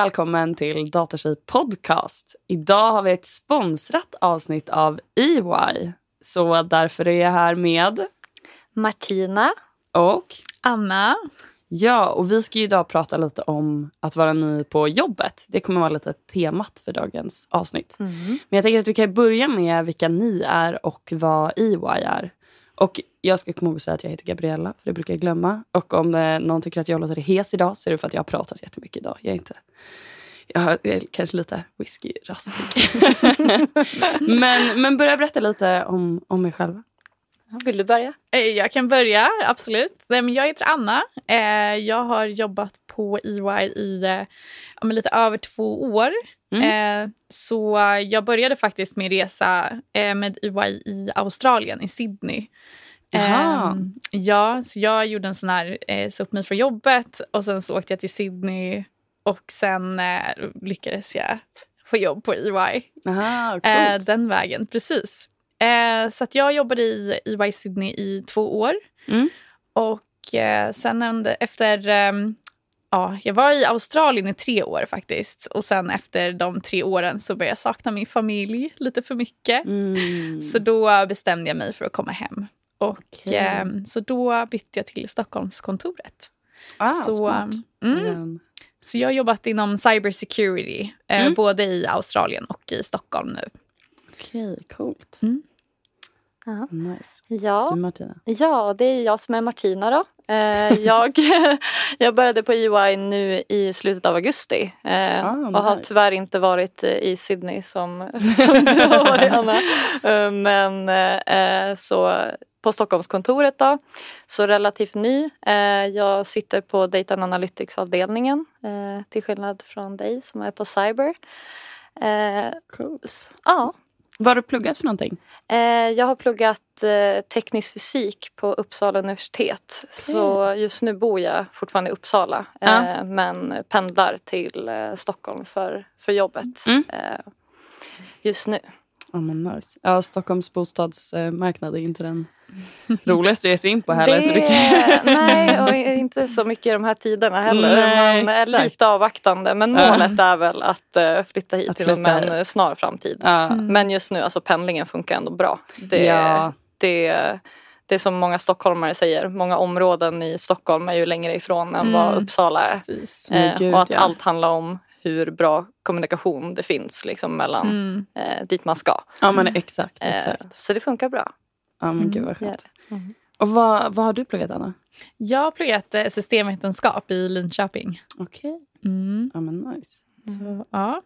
Välkommen till Datatjej podcast. Idag har vi ett sponsrat avsnitt av EY. Så därför är jag här med Martina. och Anna. ja, och vi ska ju idag prata lite om att vara ny på jobbet. Det kommer vara lite temat för dagens avsnitt. Men jag tänker att vi kan börja med vilka ni är och vad EY är. Och jag ska komma ihåg att säga att jag heter Gabriella, för det brukar jag glömma. Och om eh, någon tycker att jag låter hes idag så är det för att jag har pratat jättemycket idag. Jag är inte... Jag har- jag är kanske lite whisky-raspig. men, men börja berätta lite om, om er själva. Vill du börja? Eh, Jag kan börja, absolut. Nej, men Jag heter Anna. Eh, Jag har jobbat på EY i eh, lite över två år. Mm. Så jag började faktiskt min resa med EY i Australien, i Sydney. Eh, Ja, så jag gjorde en sån här, eh, upp mig för jobbet och sen så åkte jag till Sydney och sen eh, lyckades jag få jobb på EY. Aha, Eh, den vägen, precis. Eh, så jag jobbade i EY Sydney i två år. Mm. Och eh, sen efter... ehm, ja, jag var i Australien i tre år faktiskt. Och sen efter de tre åren så började jag sakna min familj lite för mycket. Mm. Så då bestämde jag mig för att komma hem. Och Okej. ehm, Så då bytte jag till Stockholmskontoret. ah, så, smart. mm, Men- så jag har jobbat inom cybersecurity, eh, Mm. både i Australien och i Stockholm nu. Okej, coolt. Mm. Ja. Nice. Ja. Du Martina? ja, det är jag som är Martina då. Eh, jag, jag började på EY nu i slutet av augusti eh, Ah, och har nice. tyvärr inte varit eh, i Sydney som, som du har varit Anna. Men så på Stockholmskontoret då, så relativt ny. Jag sitter på Data and Analytics-avdelningen eh, till skillnad från dig som är på Cyber. Cool. ja, Vad har du pluggat för någonting? Eh, jag har pluggat eh, teknisk fysik på Uppsala universitet. Så just nu bor jag fortfarande i Uppsala Ja. eh, men pendlar till Stockholm för, för jobbet Mm. just nu. Men nice. Ja, Stockholms bostadsmarknad är ju inte den roligaste att ge sig in på heller. så det kan... nej, och inte så mycket i de här tiderna heller. Nej, Man är exakt. lite avvaktande men Ja. målet är väl att eh, flytta hit Att inom flytta en eh, snar framtid. ja. Men just nu, alltså pendlingen funkar ändå bra. Det, Ja. det, det är som många stockholmare säger, många områden i Stockholm är ju längre ifrån än vad Mm. Uppsala är. Eh, gud, och att allt handlar om hur bra kommunikation det finns liksom, mellan Mm. eh, dit man ska. ja, men exakt. Eh, exakt. så det funkar bra. Ja, men gud vad Ja. skönt. Och vad, vad har du pluggat, Anna? Jag har pluggat eh, systemvetenskap i Linköping. Okej. Mm. Ja, men nice. Så, ja.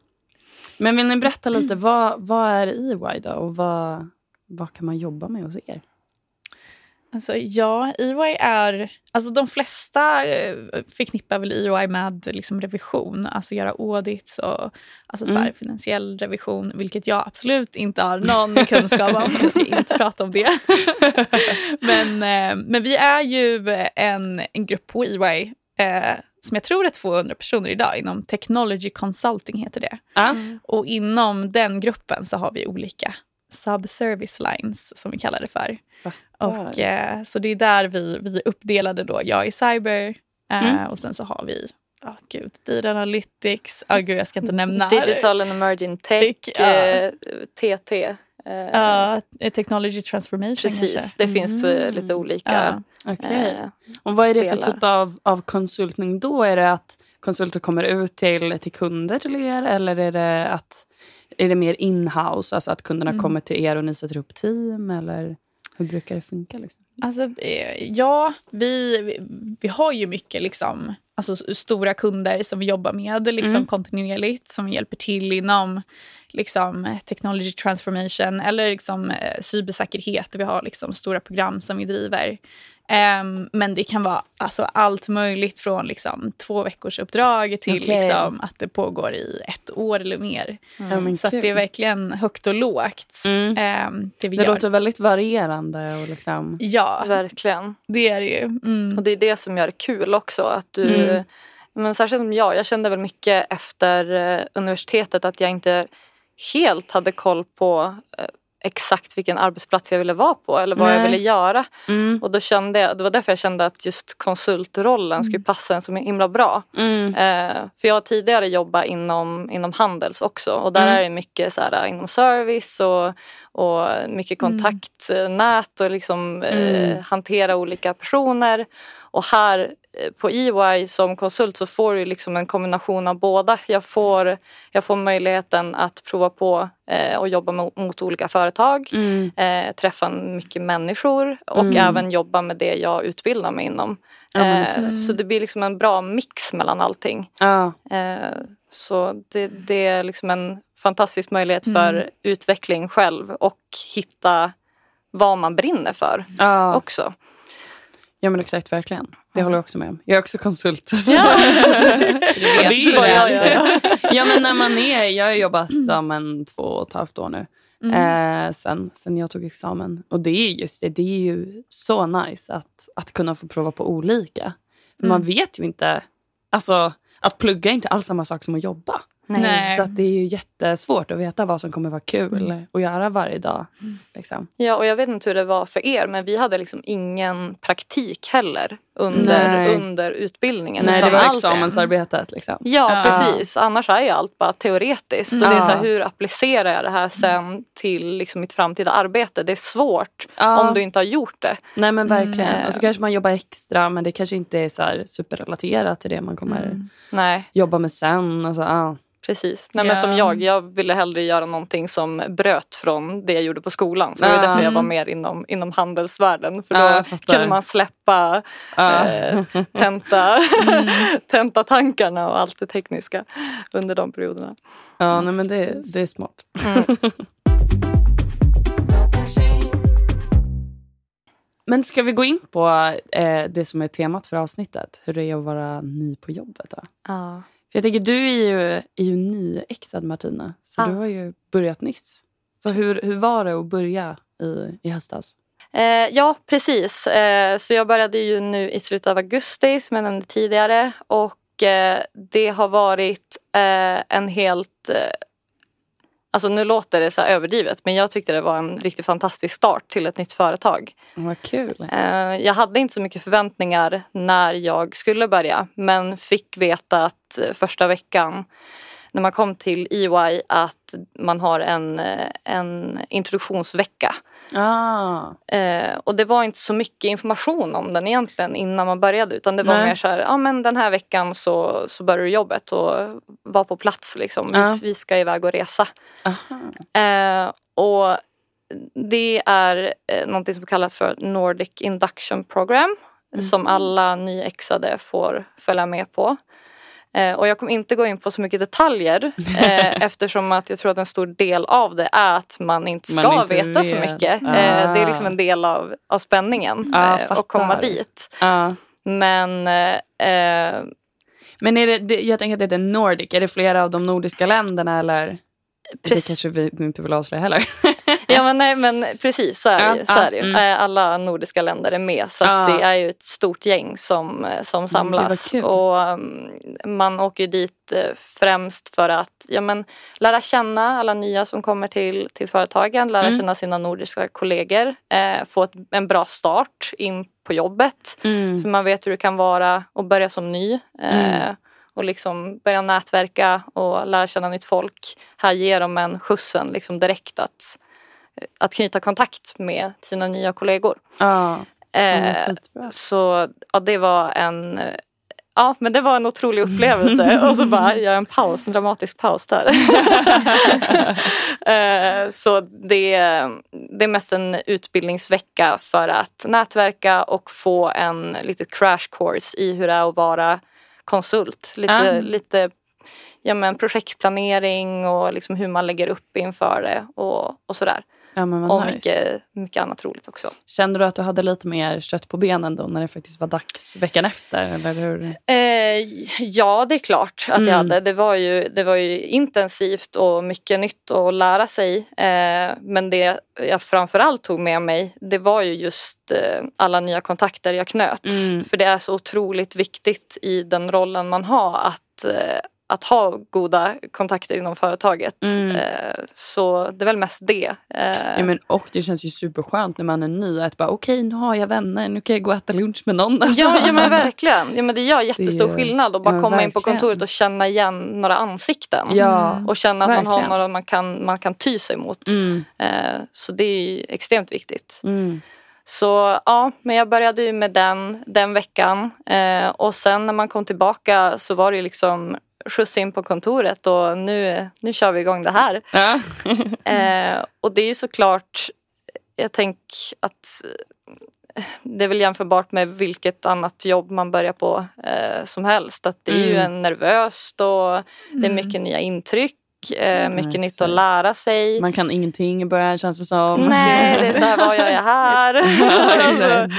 Men vill ni berätta lite, vad, vad är EY då? Och vad, vad kan man jobba med hos er? Alltså, ja, EY är... Alltså, de flesta eh, förknippar väl EY med liksom, revision. Alltså göra audits och alltså, så här, Mm. finansiell revision. Vilket jag absolut inte har någon kunskap om. Så jag ska inte prata om det. men, eh, men vi är ju en, en grupp på EY eh, som jag tror är 200 personer idag. Inom Technology Consulting heter det. Ja. Och inom den gruppen så har vi olika subservice lines som vi kallar det för. Och, eh, så det är där vi, vi är uppdelade då. Jag är cyber eh, Mm. och sen så har vi ja gud, data analytics. Ja gud jag ska inte nämna. Digital and emerging tech, Tech, ja. eh, TT. Eh, Ja, technology transformation precis, kanske. det finns eh, lite olika. Ja. Okej. eh, Och vad är det för delar. typ av, av konsultning då? Är det att konsulter kommer ut till, till kunder till er eller är det att är det mer in-house, alltså att kunderna Mm. kommer till er och ni sätter upp team eller hur brukar det funka? Liksom? Alltså, eh, ja, vi, vi, vi har ju mycket liksom, alltså, stora kunder som vi jobbar med liksom, Mm. kontinuerligt som hjälper till inom liksom, technology transformation eller liksom, eh, cybersäkerhet. Vi har liksom, stora program som vi driver. Ehm, men det kan vara alltså, allt möjligt från liksom, två veckors uppdrag till Okej. liksom, att det pågår i ett år eller mer. Men Så det är verkligen högt och lågt, Mm. ehm, det vi Det gör. låter väldigt varierande. Och liksom... Ja, Ja, verkligen. det är det ju. Mm. Och det är det som gör det kul också. Att du, Mm. men särskilt som jag, jag kände väl mycket efter eh, universitetet att jag inte helt hade koll på eh, exakt vilken arbetsplats jag ville vara på eller vad Nej. jag ville göra. Mm. Och då kände jag, det var därför jag kände att just konsultrollen skulle passa en så himla bra. Mm. Eh, för jag har tidigare jobbat inom, inom Handels också och där Mm. är det mycket så här, inom service och, och mycket kontaktnät och liksom eh, Mm. hantera olika personer. Och här eh, på EY som konsult så får du liksom en kombination av båda. Jag får, jag får möjligheten att prova på eh, och jobba mot, mot olika företag. Mm. Eh, träffa mycket människor och Mm. även jobba med det jag utbildar mig inom. Eh, så det blir liksom en bra mix mellan allting. Ja. Eh, så det, det är liksom en fantastisk möjlighet för utveckling själv och hitta vad man brinner för Ja. också. Ja, men exakt. Verkligen. Det håller jag också med om. Jag är också konsult. Ja. Och det är ju Ja, ja, det. ja, ja, men när man är... Jag har jobbat ja, men, två och ett halvt år nu. Eh, sen, sen jag tog examen. Och det är just det. Det är ju så nice att, att kunna få prova på olika. För Man vet ju inte... Alltså, att plugga är inte alls samma sak som att jobba. Nej. Så att det är ju jättesvårt att veta vad som kommer vara kul att göra varje dag. Liksom. Ja, och jag vet inte hur det var för er men vi hade liksom ingen praktik heller under, Nej. under utbildningen. Nej, det var allt- examensarbetet. Liksom. Ja, Ja. precis. Annars är ju allt bara teoretiskt. Och det är så här, hur applicerar jag det här sen till liksom mitt framtida arbete? Det är svårt Ja. om du inte har gjort det. Nej men verkligen. Mm. Och så kanske man jobbar extra men det kanske inte är så här superrelaterat till det man kommer Nej, jobba med sen. Alltså, ja. Precis. Nej, men Ja. som jag, jag ville hellre göra någonting som bröt från det jag gjorde på skolan. Så det var därför jag var mer inom, inom handelsvärlden. För då fattar. kunde man släppa Ja. eh, tenta, tenta tankarna och allt det tekniska under de perioderna. ja nej, men det, det är smart. Men ska vi gå in på eh, det som är temat för avsnittet? Hur det är att vara ny på jobbet? Då? Ja. Jag tänker, du är ju, är ju nyexad Martina. Så Ja. du har ju börjat nyss. Så hur, hur var det att börja i, i höstas? Eh, ja, precis. Eh, så jag började ju nu i slutet av augusti, som jag nämnde tidigare. Och eh, det har varit eh, en helt... Alltså nu låter det så överdrivet, men jag tyckte det var en riktigt fantastisk start till ett nytt företag. Vad kul. Eh, jag hade inte så mycket förväntningar när jag skulle börja, men fick veta att eh, första veckan när man kom till EY att man har en, eh, en introduktionsvecka. Ah. Eh, och det var inte så mycket information om den egentligen innan man började utan det var Nej. mer så här, ja men den här veckan så, så börjar du jobbet och var på plats liksom. Vi, Ja. vi ska iväg och resa. Eh, och det är eh, någonting som kallas för Nordic Induction Program som alla nyexade får följa med på. Eh, och jag kommer inte gå in på så mycket detaljer eh, eftersom att jag tror att en stor del av det är att man inte Man ska inte veta så vet. mycket. Ah. Eh, det är liksom en del av, av spänningen eh, att komma dit. Ja. Men eh, Men är det, jag tänker att det är Nordic. Är det flera av de nordiska länderna? Eller? Det kanske vi inte vill avslöja heller. Ja men, nej, men precis så är, Ja, så är det ju. mm. Eh, Alla nordiska länder är med så det är ju ett stort gäng som, eh, som samlas. kul. och um, Man åker ju dit eh, främst för att ja, men, lära känna alla nya som kommer till, till företagen, lära Mm. känna sina nordiska kollegor, eh, få ett, en bra start in på jobbet. Mm. För man vet hur det kan vara att börja som ny. Eh, Mm. och liksom börja nätverka och lära känna nytt folk. Här ger de en skjutsen liksom direkt att, att knyta kontakt med sina nya kollegor. Ja. Eh, Mm, så ja, det var en Ja, men det var en otrolig upplevelse. Och så bara gör jag en paus, en dramatisk paus där. Eh, så det, det är mest en utbildningsvecka för att nätverka och få en lite crash course i hur det är att vara konsult. Lite, Ah. lite ja, men projektplanering och liksom hur man lägger upp inför det och, och sådär. Ja, men Och nice. mycket, mycket annat roligt också. Kände du att du hade lite mer kött på benen då när det faktiskt var dags veckan efter? Eller hur? Eh, ja, det är klart att Mm. jag hade. Det var, ju, det var ju intensivt och mycket nytt att lära sig. Eh, men det jag framförallt tog med mig det var ju just eh, alla nya kontakter jag knöt. Mm. För det är så otroligt viktigt i den rollen man har att, eh, att ha goda kontakter inom företaget. Mm. Eh, så det är väl mest det. Eh, Ja, men, och det känns ju superskönt när man är ny att bara okej nu har jag vänner, nu kan jag gå och äta lunch med någon. Alltså. Ja, ja men verkligen. Ja, men det gör jättestor Det- skillnad att bara ja, komma in på verkligen. kontoret och känna igen några ansikten. Ja, Och känna att man har verkligen. några man kan, man kan ty sig mot. Mm, Eh, så det är extremt viktigt. mm. Så ja, men jag började ju med den den veckan. Eh, och sen när man kom tillbaka så var det ju liksom skjuts in på kontoret och nu, nu kör vi igång det här. Ja. Eh, och det är ju såklart, jag tänker att eh, det är väl jämförbart med vilket annat jobb man börjar på eh, som helst. Att det är ju Mm. en nervöst och det är mycket nya intryck, eh, mycket nytt att lära sig. Man kan ingenting i början känns det som. Nej, det är så här, vad gör jag här? Alltså,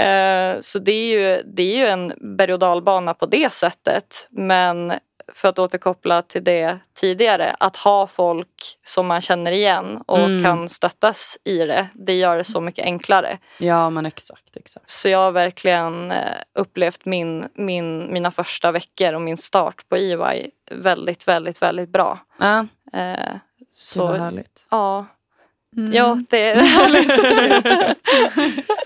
eh, så det är, ju, det är ju en berg och dalbana på det sättet. Men för att återkoppla till det tidigare, att ha folk som man känner igen och Mm. kan stöttas i det, det gör det så mycket enklare. Ja men exakt. exakt. Så jag har verkligen eh, upplevt min, min, mina första veckor och min start på EY väldigt, väldigt, väldigt bra. Ja, Eh, det så var härligt. ja, Mm. ja, det är härligt.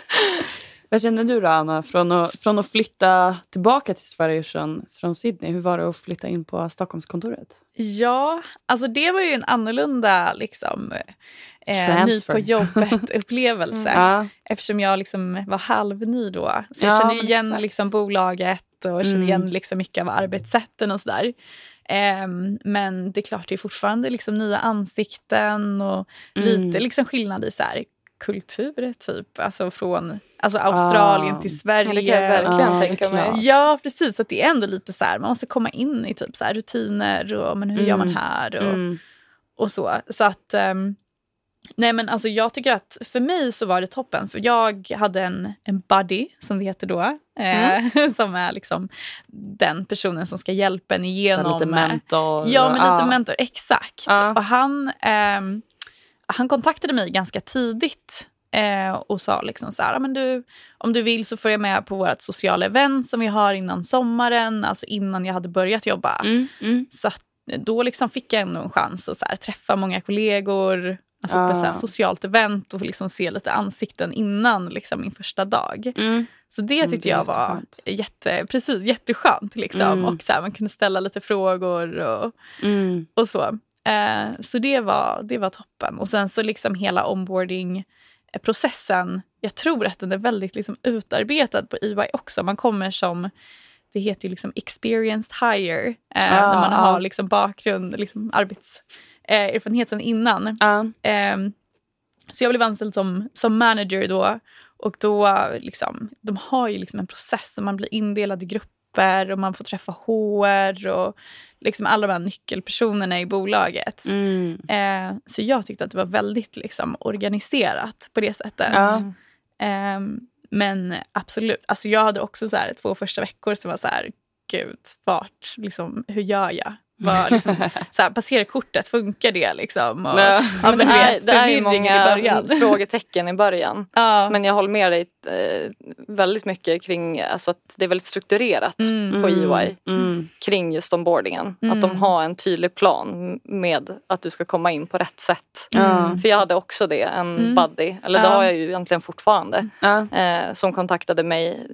Vad känner du då Anna, från att, från att flytta tillbaka till Sverige från, från Sydney? Hur var det att flytta in på Stockholmskontoret? Ja, alltså det var ju en annorlunda liksom, eh, ny på jobbet-upplevelse. Ja. Eftersom jag liksom var halvny då. Så jag Ja, kände igen exakt. liksom bolaget och kände Mm. igen liksom mycket av arbetssätten och sådär. Ehm, men det är klart, det är fortfarande liksom nya ansikten och Mm. lite liksom skillnad i så här, kultur, typ. Alltså från alltså Australien Ah. till Sverige. det kan jag verkligen Ja, tänka mig. Ja, precis. Att det är ändå lite så här, man måste komma in i typ så här rutiner och men hur gör man Mm. här och, Mm. och så. Så att, ehm, nej men alltså jag tycker att för mig så var det toppen för jag hade en, en buddy som det heter då. Eh, som är liksom den personen som ska hjälpa en Så igenom. lite mentor. Ja, men lite ja. mentor. Exakt. Ja. Och han, ehm, han kontaktade mig ganska tidigt eh, och sa liksom så här, "Ja, men du, om du vill så får jag med på vårt sociala event som vi har innan sommaren, alltså innan jag hade börjat jobba. Mm, mm. Så att, då liksom fick jag ändå en chans att så här, träffa många kollegor, alltså på Ah. ett så här, socialt event och liksom se lite ansikten innan liksom, min första dag. Mm. Så det Mm, tyckte det jag var jätte, precis, jätteskönt. Liksom. Mm. Och så här, man kunde ställa lite frågor och, Mm. och så. Eh, så det var, det var toppen. Och sen så liksom hela onboarding-processen. Jag tror att den är väldigt liksom utarbetad på EY också. Man kommer som, det heter ju liksom experienced hire. Eh, Ah, när man ah. har liksom bakgrund, liksom arbetserfarenhet sen innan. Ja. Ehm, så jag blev anställd som, som manager då. Och då liksom, de har ju liksom en process och man blir indelad i grupper och man får träffa HR och liksom alla de här nyckelpersonerna i bolaget. Mm. Eh, så jag tyckte att det var väldigt liksom, organiserat på det sättet. Ja. Ehm, men absolut, alltså jag hade också så här, två första veckor som var så här, gud, vart, liksom, hur gör jag? Var, liksom, så här, passerar kortet, funkar det liksom? Och, Ja. men det, är, vet, det är många frågetecken i början. Ja, Men jag håller med dig eh, väldigt mycket kring alltså att det är väldigt strukturerat Mm. på EY Mm. kring just onboardingen. Mm. Att de har en tydlig plan med att du ska komma in på rätt sätt. Ja. För jag hade också det, en Mm. buddy, eller det Ja. har jag ju egentligen fortfarande, Ja. eh, som kontaktade mig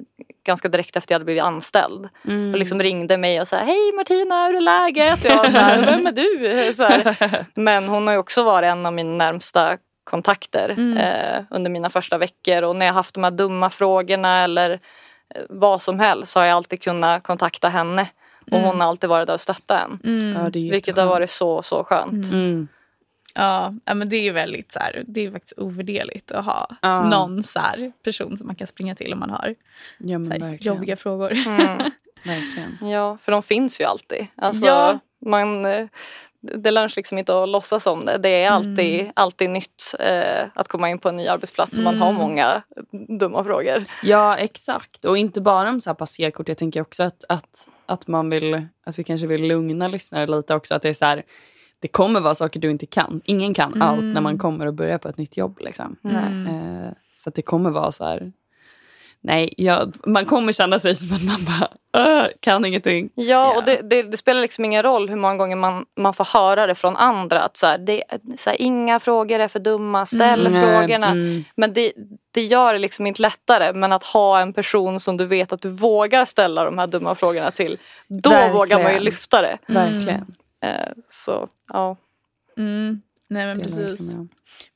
ganska direkt efter jag hade blivit anställd. Mm. Och liksom ringde mig och sa hej Martina, hur är läget? Och jag var så här, vem är du? Så här. Men hon har ju också varit en av mina närmsta kontakter Mm. eh, under mina första veckor. Och när jag haft de här dumma frågorna eller eh, vad som helst så har jag alltid kunnat kontakta henne. Och hon har alltid varit där och stöttat en. mm. Ja, Vilket har varit så, så skönt. Mm. Ja, men det är ju väldigt så här, det är faktiskt ovärderligt att ha Ja. någon så här person som man kan springa till om man har Ja, här, jobbiga frågor. Mm. verkligen. Ja, för de finns ju alltid. Alltså, Ja. man, eh, det lönar liksom inte att låtsas om det. Det är alltid, alltid nytt eh, att komma in på en ny arbetsplats och man har Mm. många dumma frågor. Ja, exakt. Och inte bara om så här passerkort. Jag tänker också att, att, att man vill, att vi kanske vill lugna lyssnare lite också. Att det är så här, det kommer vara saker du inte kan. Ingen kan Mm. allt när man kommer och börjar på ett nytt jobb. Liksom. Mm. Eh, så det kommer vara så här. Nej, jag, man kommer känna sig som att man bara "Åh, kan ingenting. Ja, och det, det, det spelar liksom ingen roll hur många gånger man, man får höra det från andra. Att så här, det, så här, inga frågor är för dumma, ställ Mm, frågorna. mm. Men det, det gör det liksom inte lättare. Men att ha en person som du vet att du vågar ställa de här dumma frågorna till. Då Verkligen. vågar man ju lyfta det. Verkligen. Eh, så ja. Mm. Nej men precis.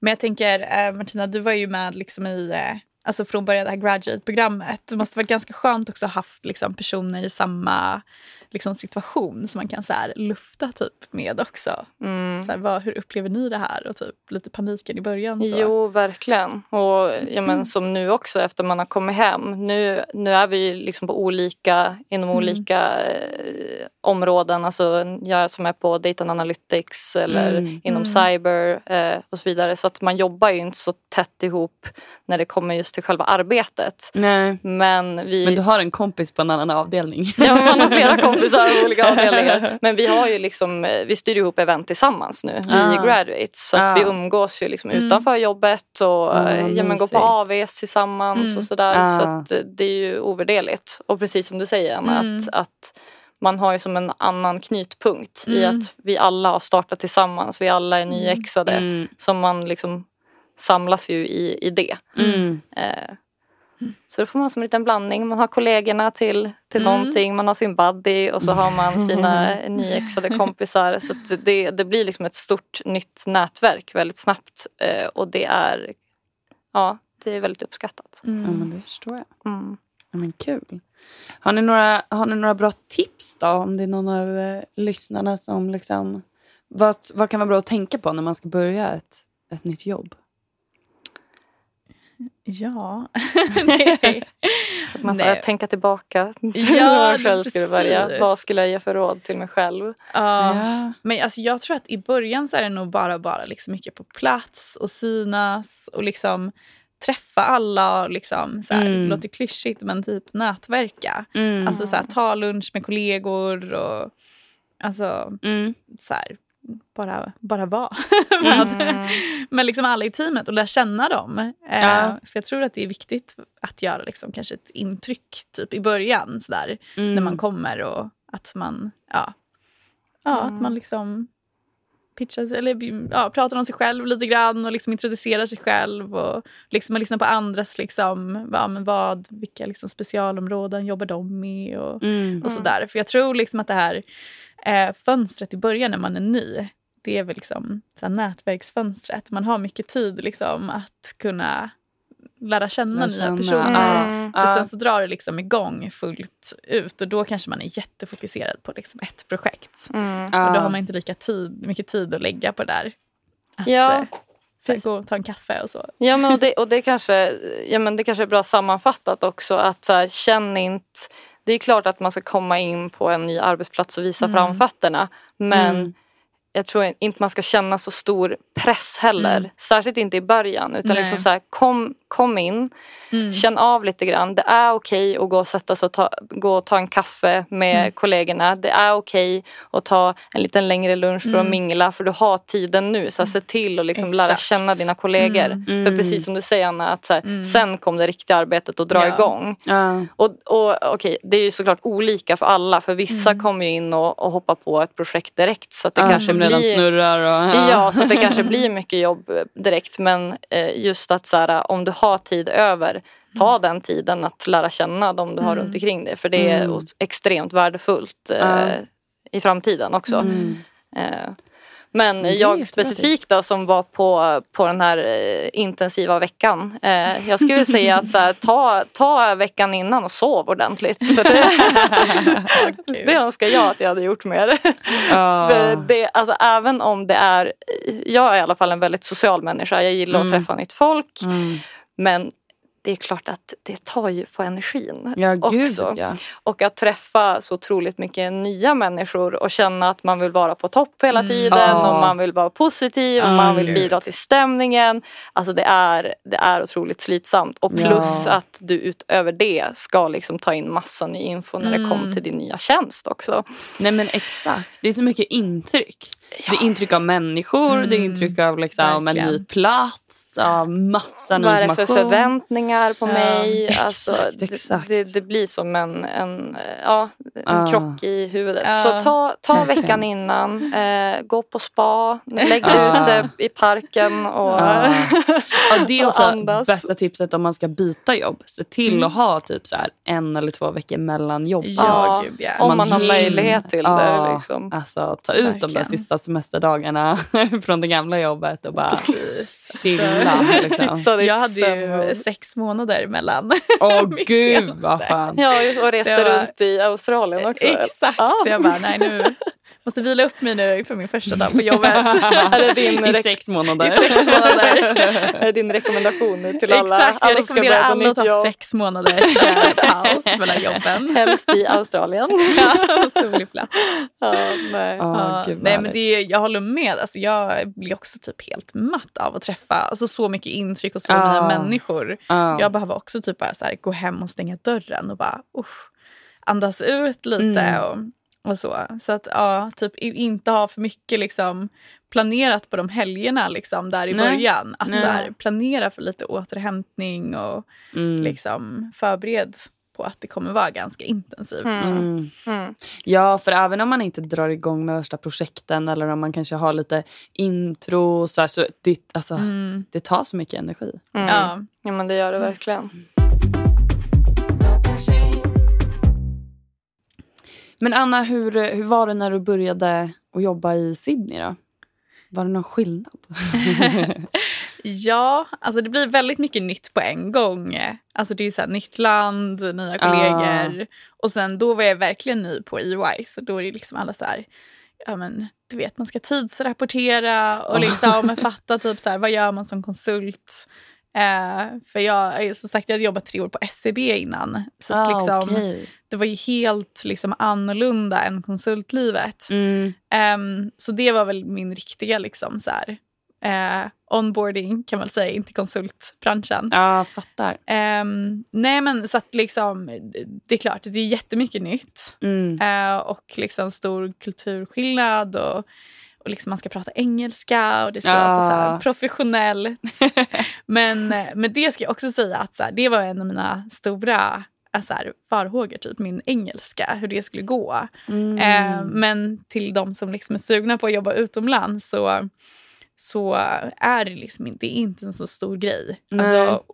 Men jag tänker eh, Martina, du var ju med liksom i, eh, alltså från början det här graduate-programmet. Det måste varit ganska skönt också att ha haft liksom, personer i samma liksom, situation som man kan så här, lufta typ med också. Mm. Så här, vad, hur upplever ni det här? Och typ lite paniken i början. Så. Jo, verkligen. Och ja, men, som nu också efter man har kommit hem. Nu, nu är vi liksom på olika, inom olika eh, områden. Alltså jag som är på data analytics eller Mm. inom cyber eh, och så vidare. Så att man jobbar ju inte så tätt ihop när det kommer just till själva arbetet. Nej, Men vi... men du har en kompis på en annan avdelning. Ja, man har flera kompisar på olika avdelningar. Men vi har ju liksom, eh, vi styr ihop event tillsammans nu, vi Ah. graduates. Så att Ah. vi umgås ju liksom utanför jobbet och eh, ja, men går på AVs tillsammans Mm. och sådär. Ah. Så att eh, det är ju ovärderligt. Och precis som du säger Anna, Mm. att, att man har ju som en annan knutpunkt i Mm. att vi alla har startat tillsammans, vi alla är nyexade. Mm. Så man liksom samlas ju i, i det. Mm. Eh, så då får man som en liten blandning. Man har kollegorna till, till Mm. någonting, man har sin buddy och så har man sina nyexade kompisar. Så att det, det blir liksom ett stort nytt nätverk väldigt snabbt. Eh, och det är, ja, det är väldigt uppskattat. Ja, men det förstår jag. Mm. Ja, men kul. Har ni, några, har ni några bra tips då? Om det är någon av eh, lyssnarna som liksom... Vad, vad kan vara bra att tänka på när man ska börja ett, ett nytt jobb? Ja. Att man ska Nej. tänka tillbaka. Ja, själv skulle precis. Vad skulle jag ge för råd till mig själv? Ja. Ja. Men alltså, jag tror att i början så är det nog bara, bara liksom mycket på plats och synas och liksom träffa alla och liksom så här, Mm. låter klyschigt men typ nätverka. Mm. Alltså så här, ta lunch med kollegor och alltså mm. så här, bara, bara vara med, med liksom alla i teamet och lära känna dem. Eh, Ja. För jag tror att det är viktigt att göra liksom kanske ett intryck typ i början så där, Mm. när man kommer och att man, ja, ja att man liksom pitchar eller ja, pratar om sig själv lite grann och liksom introducerar sig själv och liksom lyssnar på andras liksom, ja, men vad, vilka liksom specialområden jobbar de med och, Mm. och sådär. För jag tror liksom att det här eh, fönstret i början när man är ny, det är väl liksom så nätverksfönstret. Man har mycket tid liksom att kunna lära känna Lära nya känna, personer. Mm. För sen så drar det liksom igång fullt ut och då kanske man är jättefokuserad på liksom ett projekt. Mm. Och då har man inte lika tid, mycket tid att lägga på det där. Att Ja, eh, så här, gå och ta en kaffe och så. Ja, men och det, och det, kanske, ja, men det kanske är bra sammanfattat också. att så här, Känn inte... Det är klart att man ska komma in på en ny arbetsplats och visa framfötterna. Men Mm. Jag tror inte man ska känna så stor press heller. Särskilt inte i början. Utan Nej. liksom så här, kom, kom in, känn av lite grann. Det är okej att gå och sätta sig och ta, gå och ta en kaffe med kollegorna. Det är okej att ta en liten längre lunch för att mingla. För du har tiden nu. Så här, se till att liksom lära känna dina kollegor. För precis som du säger Anna, att så här, sen kom det riktiga arbetet att dra Ja. igång. Ja. Och, och okej, det är ju såklart olika för alla. För vissa kommer ju in och, och hoppar på ett projekt direkt. Så att det kanske redan blir... snurrar. Och, Ja. så att det kanske blir mycket jobb eh, direkt. Men eh, just att så här, om du har tid över, ta den tiden att lära känna de du har runt omkring dig. För det är ot- extremt värdefullt eh, Ja. i framtiden också. Mm. Eh, men det jag specifikt då, som var på, på den här eh, intensiva veckan. Eh, jag skulle säga att så här, ta, ta veckan innan och sov ordentligt. För det, det önskar jag att jag hade gjort mer. Ja. För det, alltså, även om det är... Jag är i alla fall en väldigt social människa. Jag gillar att träffa nytt folk. Mm. Men det är klart att det tar ju på energin Ja, gud också. ja. Och att träffa så otroligt mycket nya människor och känna att man vill vara på topp hela tiden Ja. och man vill vara positiv och Ja, man vill gud. bidra till stämningen. Alltså det är, det är otroligt slitsamt. Och plus Ja. att du utöver det ska liksom ta in massa ny info när det kommer till din nya tjänst också. Nej men exakt. Det är så mycket intryck. Det är intryck av människor, det är Mm, intryck av liksom en verkligen. ny plats, av massa ny Vad är det för information. förväntningar på Ja, mig? exakt, alltså, det- exakt. Det, det blir som en, en, ja, en Ja. krock i huvudet. Ja, Så ta, ta verkligen. veckan innan, eh, gå på spa, lägg Ja. ut i parken och... Ja. Ja, det är också andas. bästa tipset om man ska byta jobb. Se till att ha typ så här en eller två veckor mellan jobb. Ja, Ja, ja. Om man har hinner- möjlighet till det. Ja, Liksom. Alltså ta ut de där Verkligen. sista semesterdagarna från det gamla jobbet och bara Precis. chilla. Liksom. Hitta ditt Jag hade ju sex månader mellan. Åh mitt gud vad skönt. Ja, och reste runt i Australien också. Exakt, Ja. så jag bara nej nu måste vila upp mig nu för min första dag på jobbet. Är det din, I sex månader. I sex månader. är det din rekommendation till alla? Exakt, jag alla ska rekommenderar alla att ta sex månaders paus mellan jobben. Helst i Australien. Ja, Solig plats. ja, nej. Ja, gud, nej, men det, är- jag håller med. Alltså, jag blir också typ helt matt av att träffa alltså, så mycket intryck och så Ja. nya människor. Ja. Jag behöver också typ bara så här, gå hem och stänga dörren och bara usch, andas ut lite. Mm. Och, och så. Så att ja, typ inte ha för mycket liksom, planerat på de helgerna liksom, där i Nej. början. Att Nej. så här, planera för lite återhämtning och Mm. liksom, förbered på att det kommer vara ganska intensivt. Mm. Så. Mm. Mm. Ja, för även om man inte drar igång med värsta projekten eller om man kanske har lite intro så, här, så det, alltså, Mm. det tar så mycket energi. Mm. Ja. ja, men det gör det verkligen. Men Anna, hur, hur var det när du började att jobba i Sydney då? Var det någon skillnad? Ja, alltså det blir väldigt mycket nytt på en gång. Alltså det är så nytt land, nya kollegor. Och sen då var jag verkligen ny på EY. Så då är det liksom alla så här, ja men du vet man ska tidsrapportera och liksom fatta typ så här, vad gör man som konsult. Eh, för jag, som sagt jag hade jobbat tre år på SCB innan. Så Ah, liksom, okej. det var ju helt liksom annorlunda än konsultlivet. Mm. Ehm, så det var väl min riktiga liksom så här, eh, onboarding kan man säga, inte konsultbranschen. Ja, fattar. Ehm, nej men så att liksom, det är klart, det är jättemycket nytt. Mm. Eh, och liksom stor kulturskillnad och, och liksom man ska prata engelska och det ska vara så, här Ja. professionellt. men, men det ska jag också säga att så här, det var en av mina stora så här, farhågor, typ min engelska, hur det skulle gå. Mm. Eh, men till de som liksom är sugna på att jobba utomlands så, så är det liksom inte, det inte en så stor grej. Nej. Alltså,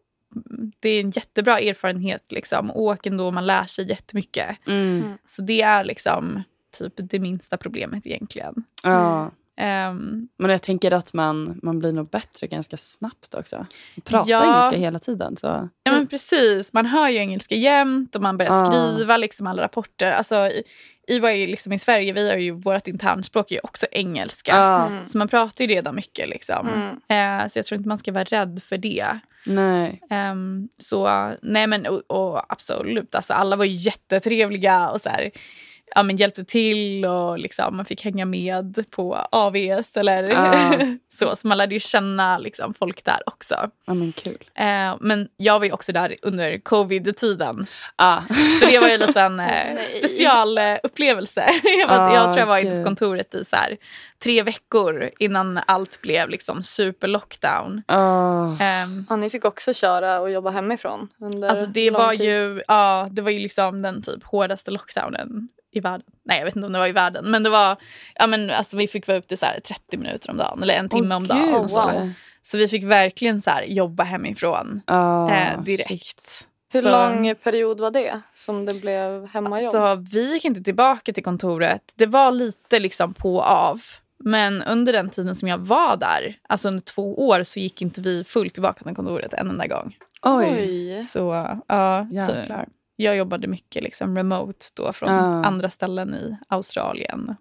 det är en jättebra erfarenhet. Liksom. Åk ändå, man lär sig jättemycket. Mm. Så det är liksom typ det minsta problemet egentligen. Ja. Ehm, Men jag tänker att man, man blir nog bättre ganska snabbt också. Man pratar Ja. engelska hela tiden. Så. ja men precis, man hör ju engelska jämt och man börjar Ah. skriva liksom alla rapporter. Alltså, i, i, liksom i Sverige, vi har ju vårt internspråk är ju också engelska. Mm. Så man pratar ju redan mycket. Liksom. Mm. Eh, så jag tror inte man ska vara rädd för det. Nej. Ehm, så nej men och, och absolut, alltså, alla var ju jättetrevliga och så här, ja, men hjälpte till och liksom, man fick hänga med på AVS eller Ja. så. Så man lärde ju känna liksom, folk där också. Ja, men kul. Eh, men jag var ju också där under covid-tiden. Ah. Så det var ju en liten eh, specialupplevelse. jag, var, jag tror jag var inne på kontoret i så här, tre veckor innan allt blev liksom super lockdown. Ah. Ehm, Ja, ni fick också köra och jobba hemifrån under Alltså det var tid. ju, ja, det var ju liksom den typ hårdaste lockdownen i världen. Nej, jag vet inte om det var i världen, men det var, ja men alltså vi fick vara ute så här 30 minuter om dagen eller en timme Åh, om dagen. gud. Så. så vi fick verkligen så här jobba hemifrån Ah, eh, direkt. shit. Hur så, lång period var det som det blev hemmajobb? Så vi gick inte tillbaka till kontoret. Det var lite liksom på och av. Men under den tiden som jag var där, alltså under två år, så gick inte vi fullt tillbaka till kontoret en enda gång. Oj. Så, ja, så Jäklar. Jag jobbade mycket liksom remote då från Ja. andra ställen i Australien.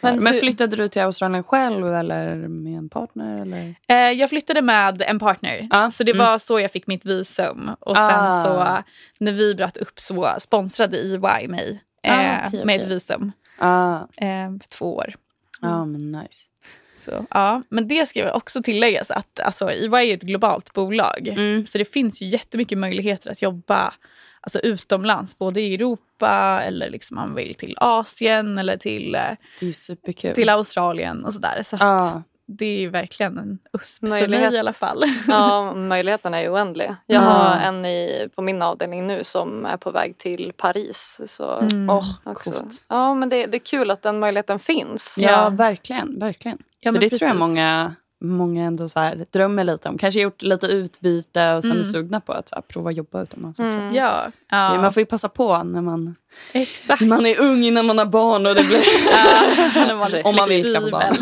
Men Men, flyttade du till Australien själv eller med en partner? Eller? Eh, jag flyttade med en partner, Ja, så det mm. var så jag fick mitt visum. Och Ah. sen så när vi bröt upp så sponsrade EY mig Ah, eh, okej, med okej. ett visum Ah, eh, för två år. ah, men nice. Så, ja. Men det ska jag också tilläggas att alltså, EY är ett globalt bolag. Mm. Så det finns ju jättemycket möjligheter att jobba alltså utomlands, både i Europa eller liksom man vill till Asien eller till, eh, Det är ju superkul. till Australien och sådär. Så Ja. det är verkligen en USP för Möjlighet. mig i alla fall. Ja, möjligheterna är oändliga. Jag Ja. har en i, på min avdelning nu som är på väg till Paris. Så Mm. Coolt. Ja, men det, det är kul att den möjligheten finns. Ja, Ja. verkligen. verkligen. Ja, För men det tror jag precis. många, många ändå så här drömmer lite om. Kanske gjort lite utbyte och sen Mm. är sugna på att så här, prova jobba utomlands. Mm. Ja, Det, ja man får ju passa på när man, exakt. när man är ung innan man har barn. Och det blir, om man vill skaffa barn.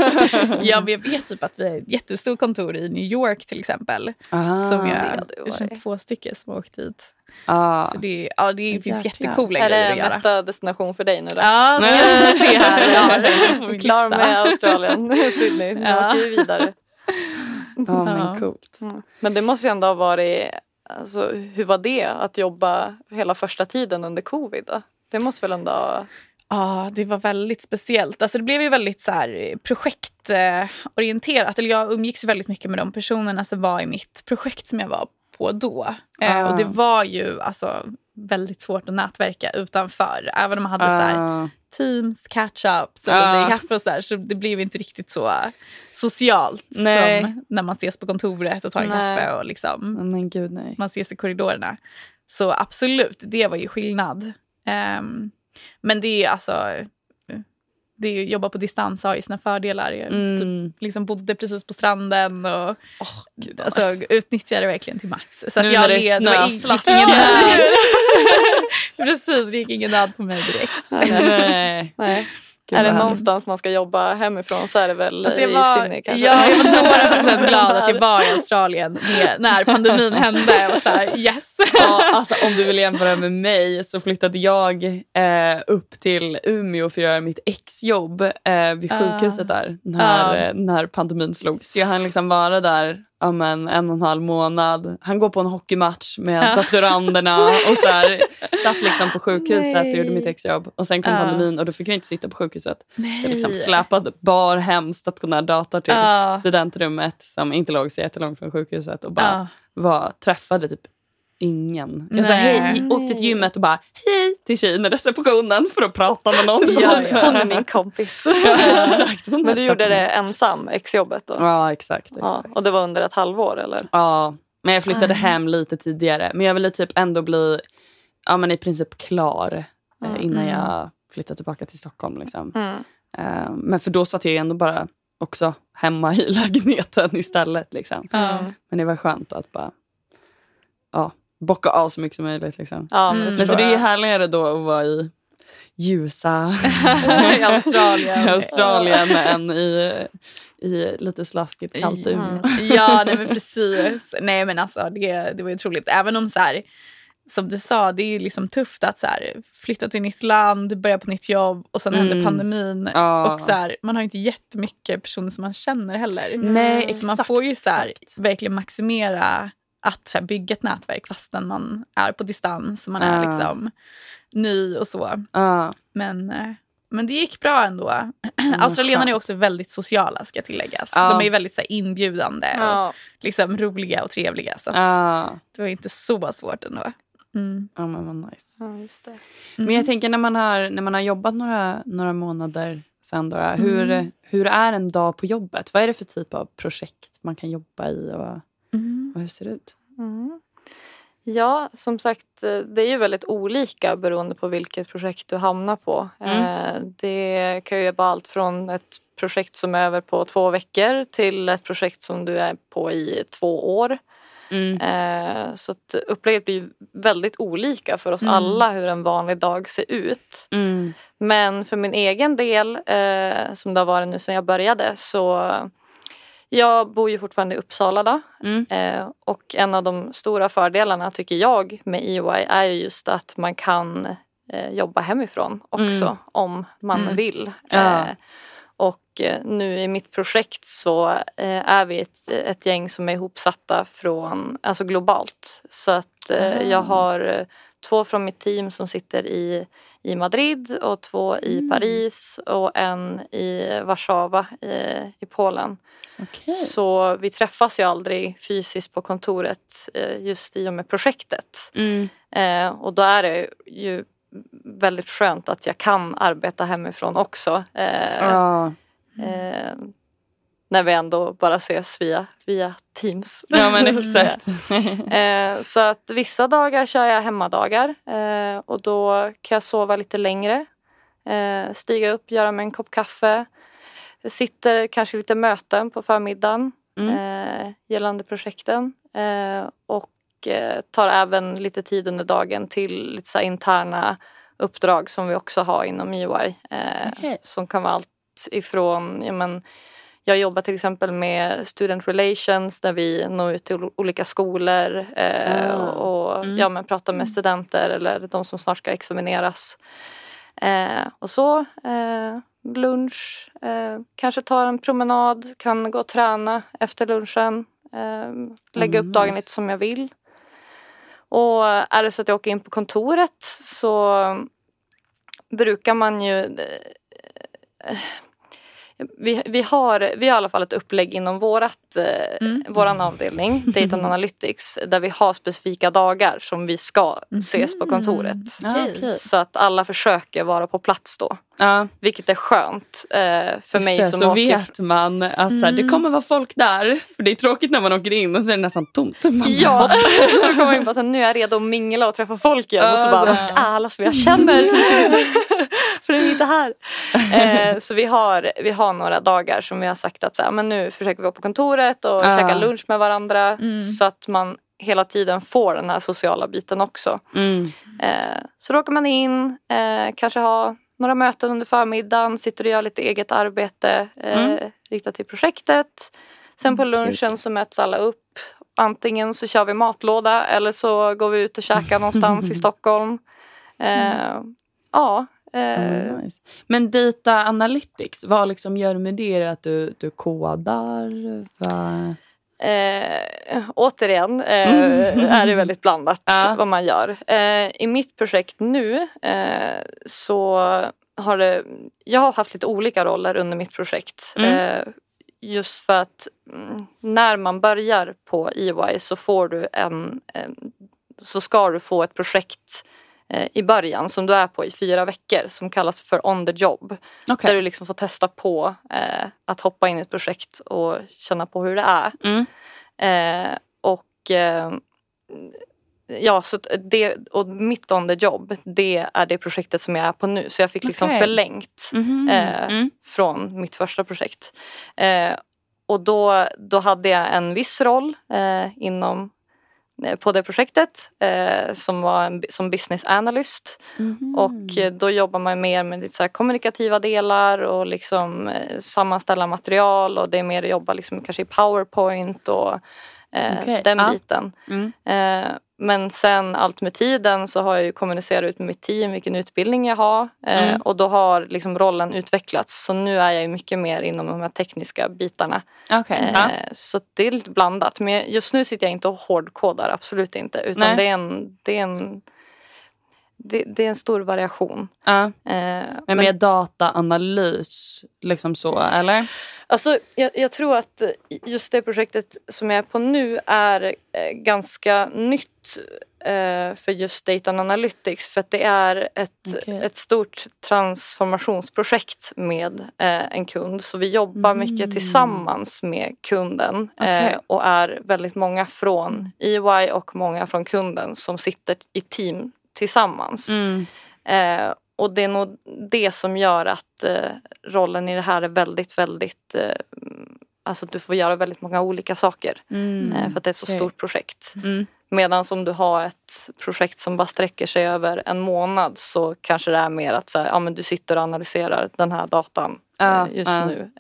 Ja, men jag vet typ att vi har ett jättestort kontor i New York till exempel. Ah, som det jag, två stycken som har åkt dit. ah. Så det, ja, det finns Jäklar. jättecoola Är grejer det att göra. nästa destination för dig nu då? Ja, ska jag se här. Det min Klar med Australien, Sydney. Nu Ja. åker vi vidare. Ja, men coolt. Mm. Men det måste ju ändå ha varit... Alltså, hur var det att jobba hela första tiden under covid? Då? Det måste väl ändå... ha- Ja, det var väldigt speciellt. Alltså, det blev ju väldigt så här, projektorienterat. Eller jag umgicks väldigt mycket med de personerna som var i mitt projekt som jag var på då. Eh, Ah. och det var ju alltså, väldigt svårt att nätverka utanför. Även om man hade så här, Ah. teams, catch-ups Ah. ah. kaffe och så här. Så det blev inte riktigt så socialt Nej. som när man ses på kontoret och tar en Nej. kaffe och liksom, Men gud nej. man ses i korridorerna. Så absolut, det var ju skillnad. Ehm, men det är alltså... Det jobba på distans har ju sina fördelar. Jag Mm. typ, liksom bodde precis på stranden och Gud, alltså, utnyttjade det verkligen till max. Så Nu att jag när det är snöslask. precis, det gick ingen nöd på mig direkt. nej. Nej. Gud, är det någonstans man ska jobba hemifrån så är det väl Alltså jag, i var, Sydney kanske? ja, jag var några procent glad att jag var i Australien med, när pandemin hände. Och så här, yes. Ja, alltså, om du vill jämföra med mig så flyttade jag eh, upp till Umeå för att göra mitt exjobb eh, vid Ah. sjukhuset där när, eh, när pandemin slog. Så jag hann liksom vara där ja, men, en och en halv månad. Han går på en hockeymatch med Ah. doktoranderna och så här, satt liksom på sjukhuset och gjorde mitt exjobb. Och sen kom Ah. pandemin och då fick vi inte sitta på sjukhuset. Nej. Så jag liksom släpade bar hem stationär dator till Ah. studentrummet som inte låg så jättelångt från sjukhuset och bara Ja. var, träffade typ ingen. Jag sa hej, åkte till gymmet och bara hej till tjejen i receptionen för att prata med någon. Ja, ja. Hon är min kompis. exakt. Hon Men du gjorde det ensam, exjobbet då? Ja, exakt. exakt. Ja, och det var under ett halvår eller? Ja, men jag flyttade Ah. hem lite tidigare. Men jag ville typ ändå bli ja, men i princip klar eh, Mm. innan Mm. jag flyttade tillbaka till Stockholm. Liksom. Mm. Eh, men för då satt jag ju ändå bara också hemma i lägenheten istället. Liksom. Ja. Men det var skönt att bara ja, bocka av så mycket som möjligt. Liksom. Ja, Mm. Men så det är härligare då att vara i ljusa I Australien. i Australien än i, i lite slaskigt kallt Mm. Umeå. Ja, nej men precis. Nej men alltså det, det var ju otroligt. Även om så här, som du sa, det är liksom tufft att så här, flytta till nytt land, börja på nytt jobb och sen Mm. händer pandemin. Ja. Och så här, man har inte jättemycket personer som man känner heller. Nej, så man exakt, får ju så här, verkligen maximera att så här, bygga ett nätverk fastän man är på distans. Man är Ja. liksom ny och så. Ja, Men, eh, men det gick bra ändå. Australienarna är också väldigt sociala ska tilläggas. Ja. De är väldigt så här, inbjudande och liksom, roliga och trevliga. Så det var inte så svårt ändå. Mm. ja men vad nice. Ja, just det. Men jag tänker när man har, när man har jobbat några, några månader sen då, hur, Mm. hur är en dag på jobbet? Vad är det för typ av projekt man kan jobba i och, Mm. Och hur ser det ut? Mm. Ja, som sagt, eh, det är ju väldigt olika beroende på vilket projekt du hamnar på. Mm. Eh, Det kan ju vara allt från ett projekt som är över på två veckor till ett projekt som du är på i två år. Mm. Eh, Så att upplägget blir väldigt olika för oss Mm. alla hur en vanlig dag ser ut. Mm. Men för min egen del, som det har varit nu sedan jag började, så jag bor ju fortfarande i Uppsala då. Mm. Eh, och en av de stora fördelarna tycker jag med EY är ju just att man kan eh, jobba hemifrån också Mm. om man Mm. vill. Ja. Eh, och eh, nu i mitt projekt så eh, är vi ett, ett gäng som är ihopsatta från, alltså globalt. Så att eh, jag har två från mitt team som sitter i, i Madrid och två i Mm. Paris och en i Warszawa i, i Polen. Okej. Så vi träffas ju aldrig fysiskt på kontoret eh, just i och med projektet. Mm. Eh, och då är det ju väldigt skönt att jag kan arbeta hemifrån också. Eh, Ja. eh, när vi ändå bara ses via, via Teams. ja, men exakt. eh, så att vissa dagar kör jag hemmadagar eh, och då kan jag sova lite längre. Eh, stiga upp, göra mig en kopp kaffe. Jag sitter kanske lite möten på förmiddagen eh, gällande projekten. Och tar även lite tid under dagen till lite så interna uppdrag som vi också har inom. Eh, Okej. Som kan vara allt ifrån ja, men, jag jobbar till exempel med student relations där vi når ut till olika skolor eh, Ah. och ja, men pratar med studenter eller de som snart ska examineras. Eh, och så, eh, lunch, eh, kanske tar en promenad, kan gå och träna efter lunchen. Eh, lägga Mm, upp dagen lite som jag vill. Och är det så att jag åker in på kontoret så brukar man ju eh, vi, vi, har, vi har i alla fall ett upplägg inom vårat, eh, våran avdelning, Data and Analytics, där vi har specifika dagar som vi ska ses på kontoret. Ja, okej. Så att alla försöker vara på plats då. Ja, Vilket är skönt eh, för mig för som så åker... vet man att så här, det kommer vara folk där. För det är tråkigt när man åker in och så är det nästan tomt. Man Ja, då kommer man in på att nu är jag redo att mingla och träffa folk igen. Och så bara, vart är alla som jag känner? För de är inte här. Eh, så vi har, vi har några dagar som vi har sagt att så här, men nu försöker vi vara på kontoret och Ja. käka lunch med varandra. Så att man hela tiden får den här sociala biten också. Mm. Eh, så då åker man in, eh, kanske ha några möten under förmiddagen, sitter och gör lite eget arbete eh, Mm. riktat till projektet. Sen på lunchen så möts alla upp. Antingen så kör vi matlåda eller så går vi ut och käkar någonstans i Stockholm. Eh, ja. Eh, Mm, nice. Men data analytics, vad liksom gör du med det? Att du, du kodar? Va? Eh, återigen eh, är det väldigt blandat Ja. vad man gör. Eh, I mitt projekt nu eh, så har det, jag har haft lite olika roller under mitt projekt. Eh, just för att mm, när man börjar på EY så får du en, så ska du få ett projekt i början som du är på i fyra veckor som kallas för on the job. Okej. Där du liksom får testa på eh, att hoppa in i ett projekt och känna på hur det är. Mm. Eh, och eh, ja, så det, och mitt on the job, det är det projektet som jag är på nu. Så jag fick liksom Okej. förlängt Mhm. eh, Mm. från mitt första projekt. Eh, och då, då hade jag en viss roll eh, inom eh, på det projektet eh, som var en, som business analyst. Mhm. Och eh, då jobbar man mer med lite så kommunikativa delar och liksom eh, sammanställa material och det är mer att jobba liksom kanske i powerpoint och eh, Okej, den biten. Mm. Men sen allt med tiden så har jag ju kommunicerat ut med mitt team vilken utbildning jag har eh, Mm. och då har liksom rollen utvecklats så nu är jag ju mycket mer inom de här tekniska bitarna. Okej. Eh, Ja. Så det är lite blandat men just nu sitter jag inte och hårdkodar, absolut inte utan Nej. det är en, det är en det, det är en stor variation. Ja. Eh, Men men mer dataanalys, liksom så, eller? alltså, jag, jag tror att just det projektet som jag är på nu är eh, ganska nytt eh, för just Data Analytics för att det är ett, Okej. ett stort transformationsprojekt med eh, en kund. Så vi jobbar mycket tillsammans med kunden eh, Okej. och är väldigt många från EY och många från kunden som sitter i team tillsammans. Mm. Eh, och det är nog det som gör att eh, rollen i det här är väldigt, väldigt... Eh, alltså du får göra väldigt många olika saker. Mm. Eh, för att det är ett så okej. stort projekt. Mm. Medan om du har ett projekt som bara sträcker sig över en månad så kanske det är mer att så här, ja, men du sitter och analyserar den här datan Ja, eh, just ja. nu.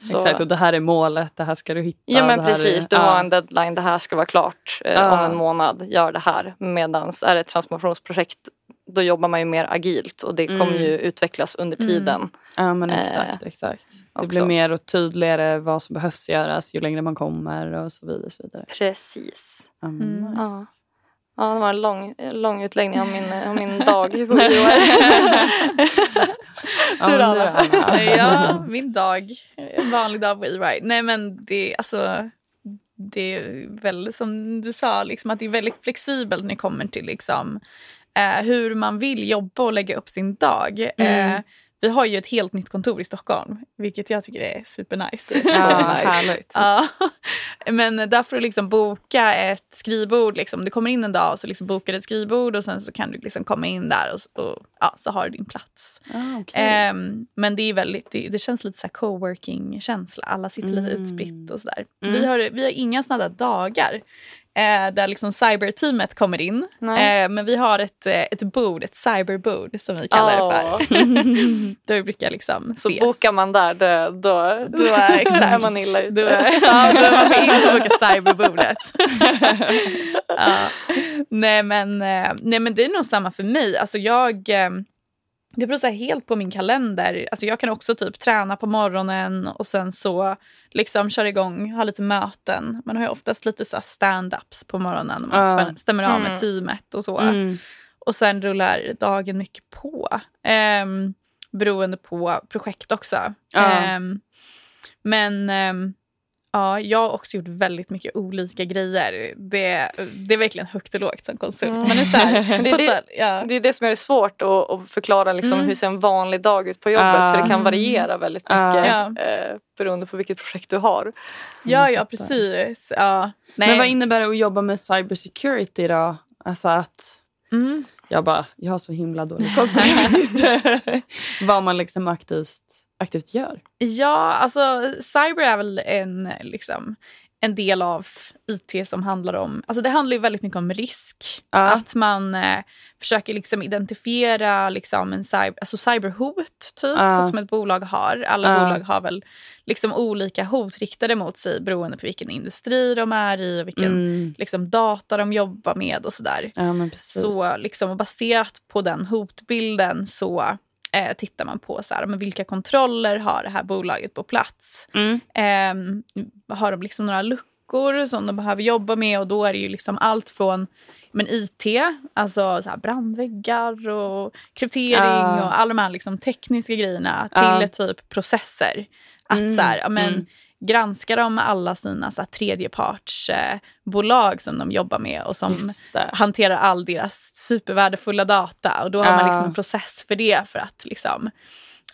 Så, Exakt, och det här är målet, det här ska du hitta. Ja men precis, är, du ja. har en deadline, det här ska vara klart eh, Ja. om en månad, gör det här. Medan är det ett transformationsprojekt då jobbar man ju mer agilt och det kommer Mm. ju utvecklas under tiden. Ja men Eh, exakt, exakt. Det också. blir mer och tydligare vad som behövs göras ju längre man kommer och så vidare. Så vidare. Precis. Mm. nice. Ja. Ja, det var en lång, lång utläggning om min, om min dag. Nu, Anna. ja, min dag. En vanlig dag på EY. Nej men det, alltså, det är väl som du sa, liksom, att det är väldigt flexibelt när det kommer till liksom, eh, hur man vill jobba och lägga upp sin dag. Mm. Eh, vi har ju ett helt nytt kontor i Stockholm, vilket jag tycker är supernice. Ja, härligt. Ja. Men där får du liksom boka ett skrivbord. Liksom. Du kommer in en dag och så liksom bokar du ett skrivbord och sen så kan du liksom komma in där och, och ja, så har du din plats. Ah, okay. Ehm, men det är väldigt, det, det känns lite så coworking-känsla. Alla sitter lite Mm. utspritt och sådär. Mm. Vi, har, vi har inga sådana dagar eh, där liksom cyberteamet kommer in. Eh, men vi har ett, eh, ett bord, ett cyberbord som vi kallar det för. Där vi brukar liksom Så ses. bokar man där, då, då, Då är, man illa ute. Då ja, då är man för inte boka cyberbordet. ja. nej, men, eh, nej men det är nog samma för mig. Alltså jag, eh, det beror så helt på min kalender. Alltså jag kan också typ träna på morgonen och sen så liksom köra igång, ha lite möten. Man har ju oftast lite så stand-ups på morgonen. Man Ja. stämmer, av med Mm. teamet och så. Mm. Och sen rullar dagen mycket på. Um, beroende på projekt också. Ja. Ehm, men ehm, ja, jag har också gjort väldigt mycket olika grejer. Det, det är verkligen högt och lågt som konsult. Mm. Man är så här, Men det det- ja. Det är det som är svårt att, att förklara liksom Mm. hur ser en vanlig dag ut på jobbet. Ah. För det kan Mm. variera väldigt Ah. mycket Ja. eh, beroende på vilket projekt du har. ja, ja, fattar. precis. Ja. Nej. Men vad innebär det att jobba med cybersecurity då? Alltså att mm. jag bara, jag har så himla dålig koll på det. Vad man liksom aktivt, aktivt gör. Ja, alltså cyber är väl en, liksom, en del av IT som handlar om... Alltså det handlar ju väldigt mycket om risk. Ja. Att man eh, försöker liksom identifiera liksom en cyber, alltså cyberhot typ, Ja. som ett bolag har. Alla Ja. bolag har väl liksom olika hot riktade mot sig beroende på vilken industri de är i och vilken Mm. liksom, data de jobbar med och sådär. Så liksom, baserat på den hotbilden så eh, tittar man på så här, men vilka kontroller har det här bolaget på plats. Mm. Ehm, har de liksom några luckor som de behöver jobba med och då är det ju liksom allt från men IT, alltså så här brandväggar och kryptering Ja. och alla de här liksom tekniska grejerna till typ processer. Att Mm, så här, men, mm. Granskar de alla sina så här, tredjepartsbolag eh, bolag som de jobbar med och som hanterar all deras supervärdefulla data. Och då har man liksom en process för det för att liksom,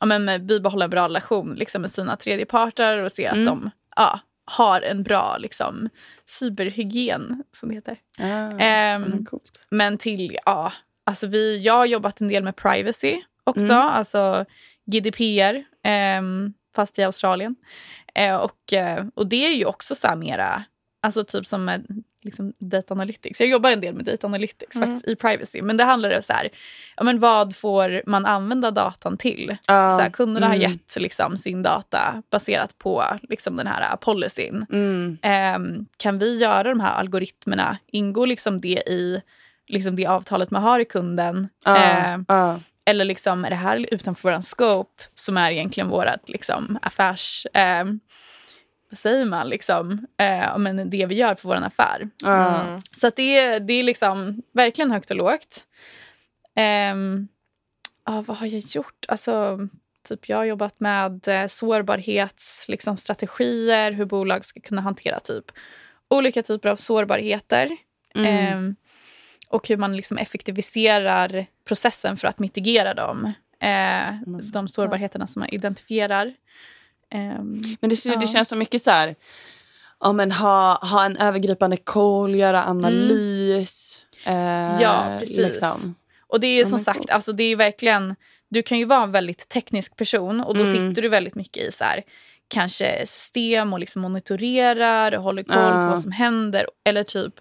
ja, men, bibehålla en bra relation liksom, med sina tredjeparter och se att Mm. de ja, har en bra liksom, cyberhygien, som det heter. Ja, Ehm, men till, ja, alltså vi, jag har jobbat en del med privacy också, Mm. alltså GDPR, ehm, fast i Australien. Eh, och, eh, och det är ju också så här mera, alltså typ som med liksom data analytics. Jag jobbar en del med data analytics Mm. faktiskt i privacy. Men det handlar om så här, ja, men vad får man använda datan till? Ja, Så här, kunderna mm. har gett liksom, sin data baserat på liksom, den här policyn. Mm. Ehm, kan vi göra de här algoritmerna? Ingår liksom det i liksom det avtalet man har i kunden? Ehm, ja. eller liksom, är det här utanför vår scope som är egentligen vårt liksom, affärs... ehm, vad säger man? Liksom, eh, men det vi gör för vår affär. Mm. Så det, är- det är liksom verkligen högt och lågt. Ehm, ja, vad har jag gjort? Alltså, typ jag har jobbat med eh, sårbarhetsstrategier, liksom, strategier, hur bolag ska kunna hantera typ olika typer av sårbarheter. Mm. Ehm, och hur man liksom effektiviserar processen för att mitigera dem. Eh, de sårbarheterna som man identifierar. Ehm, Men det, det Ja. känns så mycket så här... Ja, men ha, ha en övergripande koll, göra analys. eh, Mm. Ja, precis. Liksom. Och det är som men sagt, alltså det är verkligen, du kan ju vara en väldigt teknisk person och då Mm. sitter du väldigt mycket i så här, kanske system och liksom monitorerar och håller koll Ja. på vad som händer. Eller typ...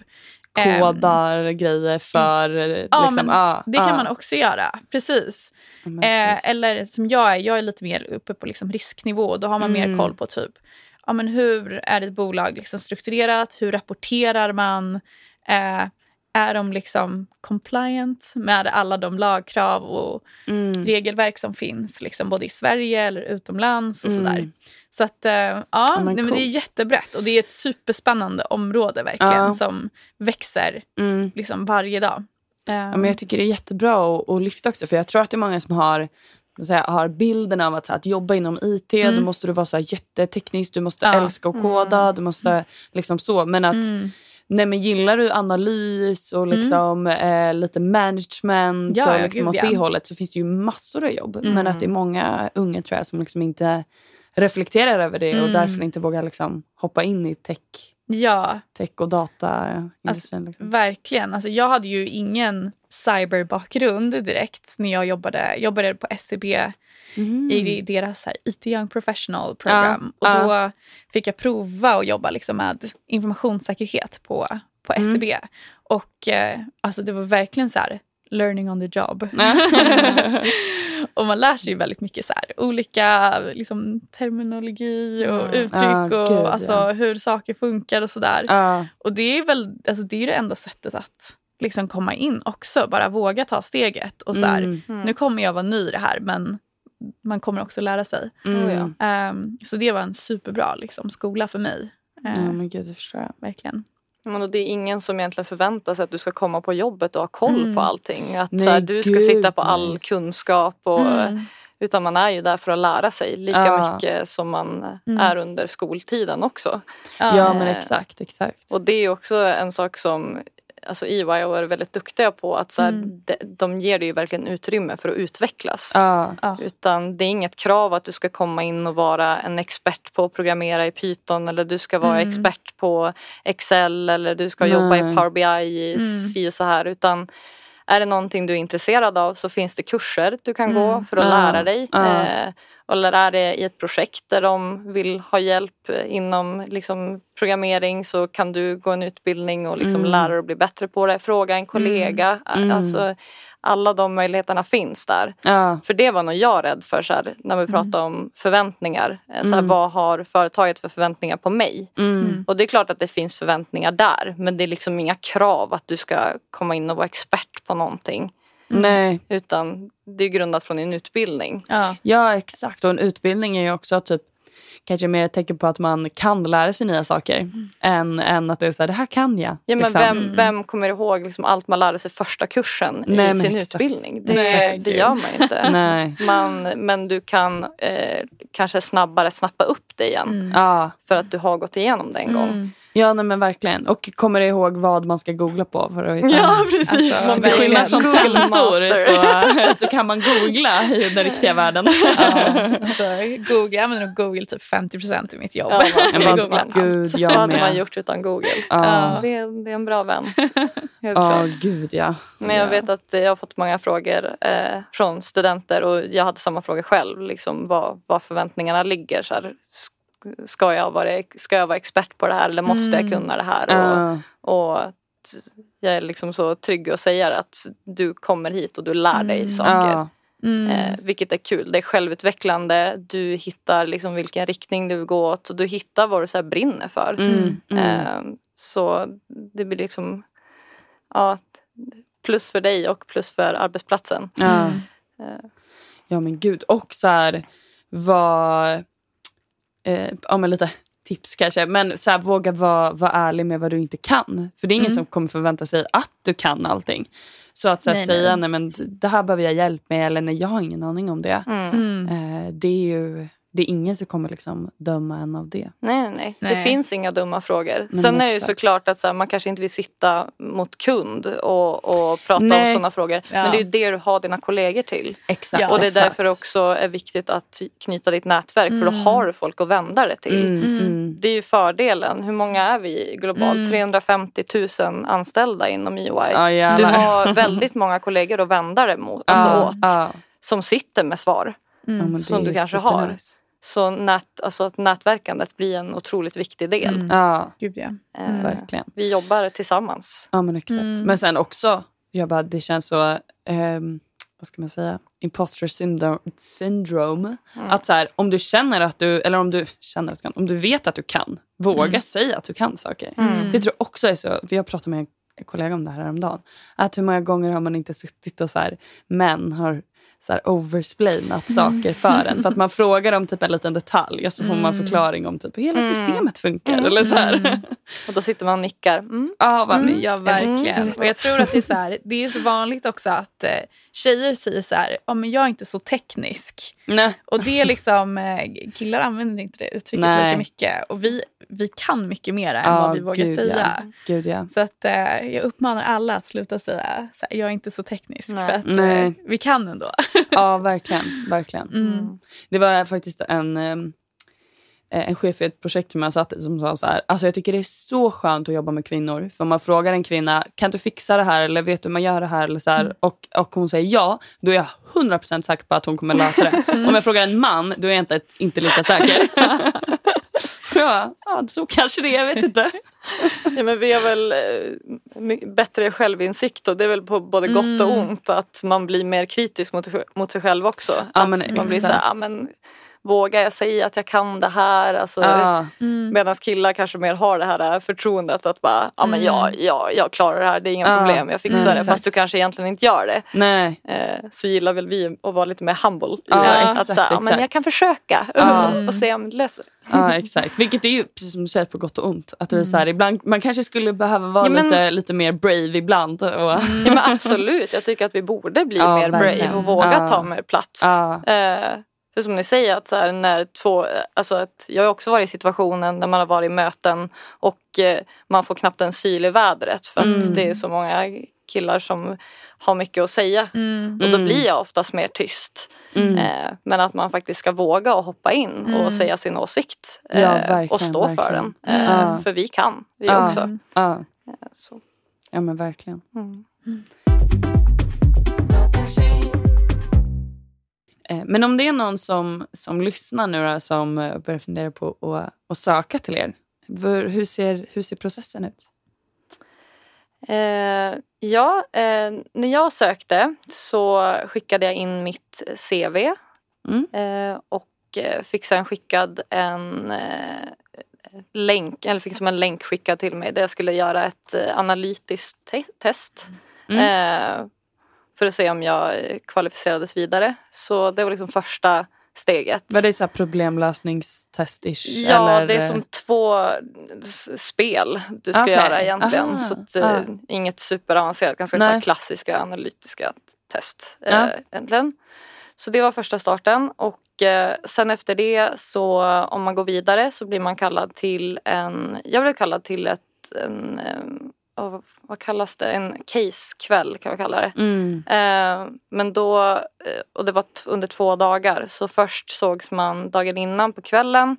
Kodar grejer för... Ja, liksom, men ah, det ah. kan man också göra. Precis. Men Eh, eller som jag är, jag är lite mer uppe på liksom risknivå. Då har man Mm. mer koll på typ, ja, men hur är ett bolag liksom strukturerat? Hur rapporterar man? Eh, är de liksom compliant med alla de lagkrav och Mm. regelverk som finns liksom både i Sverige eller utomlands och Mm. sådär. Så att, eh, ja, men nej, men det är jättebrett och det är ett superspännande område verkligen Ja. som växer Mm. liksom varje dag. Ja, men jag tycker det är jättebra att, att lyfta också. För jag tror att det är många som har, jag, har bilden av att, här, att jobba inom IT, då måste du vara så här jätteteknisk, du måste Ja. älska att koda, du måste liksom så. Men att Mm. nej, men gillar du analys och liksom, eh, lite management Ja, och ja, liksom gud, åt ja. det hållet så finns det ju massor av jobb. Men att det är många unga tror jag som liksom inte reflekterar över det och därför inte vågar liksom hoppa in i tech, Ja, tech och dataindustrin. liksom. verkligen. Alltså, jag hade ju ingen cyberbakgrund direkt när jag jobbade, jobbade på SCB i deras här IT Young Professional program. Ja, och då fick jag prova att jobba liksom med informationssäkerhet på, på SCB. Och eh, alltså, det var verkligen så här learning on the job. och man lär sig ju väldigt mycket så här, olika liksom, terminologi och uttryck Ja, och gud, alltså, ja. hur saker funkar och sådär. Och det är väl alltså, det, är det enda sättet att liksom komma in också. Bara våga ta steget. Och så här, Mm. Nu kommer jag vara ny i det här men man kommer också lära sig. Mm. Ehm, så det var en superbra liksom, skola för mig. Ja, Ehm, men gud, det förstår jag. Verkligen. Men och det är ingen som egentligen förväntar sig att du ska komma på jobbet och ha koll Mm. på allting. Att Nej, så här, du ska gud, sitta på all kunskap. Och, Mm. Utan man är ju där för att lära sig lika Ja. mycket som man Mm. är under skoltiden också. Ja, Eh, men exakt. exakt. Och det är också en sak som alltså EY har varit väldigt duktiga på. att så här, Mm. de, de ger dig ju verkligen utrymme för att utvecklas. Ja. Utan det är inget krav att du ska komma in och vara en expert på att programmera i Python eller du ska vara Mm. expert på Excel eller du ska jobba i Nej. Power BI i Mm. si och så här. Utan är det någonting du är intresserad av så finns det kurser du kan gå Mm. för att lära dig. Eh, eller är det i ett projekt där de vill ha hjälp inom liksom, programmering så kan du gå en utbildning och liksom Mm. lära dig att bli bättre på det. Fråga en kollega. Mm. Alltså, alla de möjligheterna finns där. Ja. För det var nog jag rädd för så här, när vi pratar om förväntningar. Eh, Så här, Mm. Vad har företaget för förväntningar på mig? Mm. Och det är klart att det finns förväntningar där men det är liksom inga krav att du ska komma in och vara expert på någonting. Nej. Utan det är grundat från din utbildning. Ja. Ja, exakt. Och en utbildning är ju också typ kanske mer ett tecken på att man kan lära sig nya saker än, än att det är så här, det här kan jag. Ja, men liksom. vem, vem kommer ihåg liksom allt man lärde sig första kursen Nej, i men sin exakt. utbildning? Det, Nej, det gör man ju inte. Nej. Man, men du kan eh, kanske snabbare snappa upp det igen Ja. för att du har gått igenom det en gång. Mm. Ja, nej, men verkligen. Och kommer ihåg vad man ska googla på för att hitta. Ja, precis. Alltså, Man Till skillnad från tentor så, så kan man googla i den riktiga världen. Ja, alltså, Google, jag använder nog Google typ 50% i mitt jobb. Ja, man Jag. Gud, jag Vad hade man gjort utan Google? Ja, Det, är, det är en bra vän. Helt ja klart. gud ja. Men jag vet att jag har fått många frågor eh, från studenter och jag hade samma frågor själv. Liksom, vad, vad förväntningarna ligger. Så här, ska, jag vara, ska jag vara expert på det här eller måste jag kunna det här? Och, Ja. och att jag är liksom så trygg och säger att du kommer hit och du lär dig saker. Ja. Mm. Eh, vilket är kul. Det är självutvecklande. Du hittar liksom vilken riktning du vill gå åt och du hittar vad du så brinner för. Mm, mm. Eh, så det blir liksom ja, plus för dig och plus för arbetsplatsen. Eh, ja men gud. Och så här, vad... Eh, ja men lite tips kanske. Men så här, våga vara vara ärlig med vad du inte kan. För det är ingen Mm. som kommer förvänta sig att du kan allting. Så att så här, Nej, säga nej. nej. men det här behöver jag hjälp med eller nej jag har ingen aning om det. mm. Mm. Eh, det är ju det är ingen som kommer liksom döma en av det. Nej, nej, nej. Det finns inga dumma frågor. Men Sen är det ju såklart att så här, man kanske inte vill sitta mot kund och, och prata om Nej. sådana frågor. Ja. Men det är ju det du har dina kollegor till. Exakt. Ja, och det är exakt. därför också är viktigt att knyta ditt nätverk för då Mm. har du folk att vända det till. Mm, Mm. mm. Det är ju fördelen. Hur många är vi globalt? Mm. 350 000 anställda inom EY. Ja, Du har väldigt många kollegor att vända det mot, alltså Ja, åt. ja. Som sitter med svar. Mm. Ja, som du kanske har. Så nät, alltså att nätverkandet blir en otroligt viktig del. Mm. Ja, Gud, ja. Eh, verkligen. Vi jobbar tillsammans. Ja, men exakt. Mm. Men sen också, jag bara, det känns så, ehm, vad ska man säga, imposter syndrome. syndrome. Att så här, om du känner att du, eller om du känner att du kan, om du vet att du kan, våga Mm. säga att du kan saker. Mm. Det tror jag också är så, för jag pratade med en kollega om det här häromdagen. Att hur många gånger har man inte suttit och så här, män har så här oversplainat saker för en. För att man frågar om typ en liten detalj och så får man Mm. förklaring om typ hur hela Mm. systemet funkar. Mm. Eller så här. Mm. Och då sitter man och nickar. Mm. Ja, vad Mm, ja, verkligen. Och jag tror att det är så, här, det är så vanligt också att eh, tjejer säger så här, ja, men jag är inte så teknisk. Nej. Och det är liksom, eh, killar använder inte det uttrycket Nej. lika mycket. Och vi, vi kan mycket mer än Ja, vad vi vågar gud, säga. Ja. Gud, ja. Så att, eh, jag uppmanar alla att sluta säga så här, jag är inte så teknisk. Nej. För att eh, vi kan ändå. ja, verkligen. verkligen. Mm. Det var faktiskt en, eh, en chef i ett projekt som jag satt i som sa så här. Alltså jag tycker det är så skönt att jobba med kvinnor. För om man frågar en kvinna, kan du fixa det här eller vet du hur man gör det här? Eller så här Mm. och, och hon säger ja, då är jag 100% säker på att hon kommer lösa det. Mm. Om jag frågar en man, då är jag inte, inte lika säker. ja, ja, så kanske det är, jag vet inte. Ja, men vi har väl eh, bättre självinsikt och det är väl på både gott och Mm. ont att man blir mer kritisk mot, mot sig själv också. Ja, att man blir så här, ja, men vågar jag säga att jag kan det här? Alltså, Ja, Mm. Medan killar kanske mer har det här förtroendet att bara, ja men Mm. jag, jag, jag klarar det här, det är inga Ja, problem, jag fixar nej, det. exakt. Fast du kanske egentligen inte gör det. nej. Eh, så gillar väl vi att vara lite mer humble. i Ja, exakt, att säga, ja, men exakt. jag kan försöka Ja. och se om det löser Ja, exakt. Vilket är ju precis som du säger på gott och ont. Att det är så här, ibland, man kanske skulle behöva vara Ja, men- lite, lite mer brave ibland. Och, Ja, men absolut, jag tycker att vi borde bli mer verkligen. brave och våga ta mer plats. Eh, för som ni säger, att så här, när två, alltså att jag har också varit i situationen när man har varit i möten och eh, man får knappt en syl i vädret för att Mm. det är så många killar som har mycket att säga. Mm. Och då Mm. blir jag oftast mer tyst. Mm. Eh, men att man faktiskt ska våga och hoppa in Mm. och säga sin åsikt. Ja, eh, verkligen, och stå för verkligen. den. Eh, Ja. För vi kan, vi Ja. också. Ja, Eh, Så. ja, men verkligen. Men om det är någon som, som lyssnar nu då, som eh, börjar fundera på att, att söka till er. Hur, ser, hur ser processen ut? Eh, ja, eh, när jag sökte så skickade jag in mitt CV Mm. eh, och eh, fick sen skickad en eh, länk, eller fick som en länk skickad till mig där jag skulle göra ett eh, analytiskt te- test. Mm. Eh, för att se om jag eh, kvalificerades vidare. Så det var liksom första steget. Var det så här problemlösningstest-ish? Ja, eller? det är som två spel du ska Okej. göra egentligen. Aha. Så att, eh, Ah. Inget superavancerat, ganska så Nej. här klassiska analytiska test. Ja. Eh, egentligen. Så det var första starten. Och eh, sen efter det så om man går vidare så blir man kallad till en, jag blev kallad till ett, en, eh, oh, vad- kallas det, en casekväll kan man kalla det. Mm. Eh, men då, eh, och det var under två dagar, så först sågs man dagen innan på kvällen.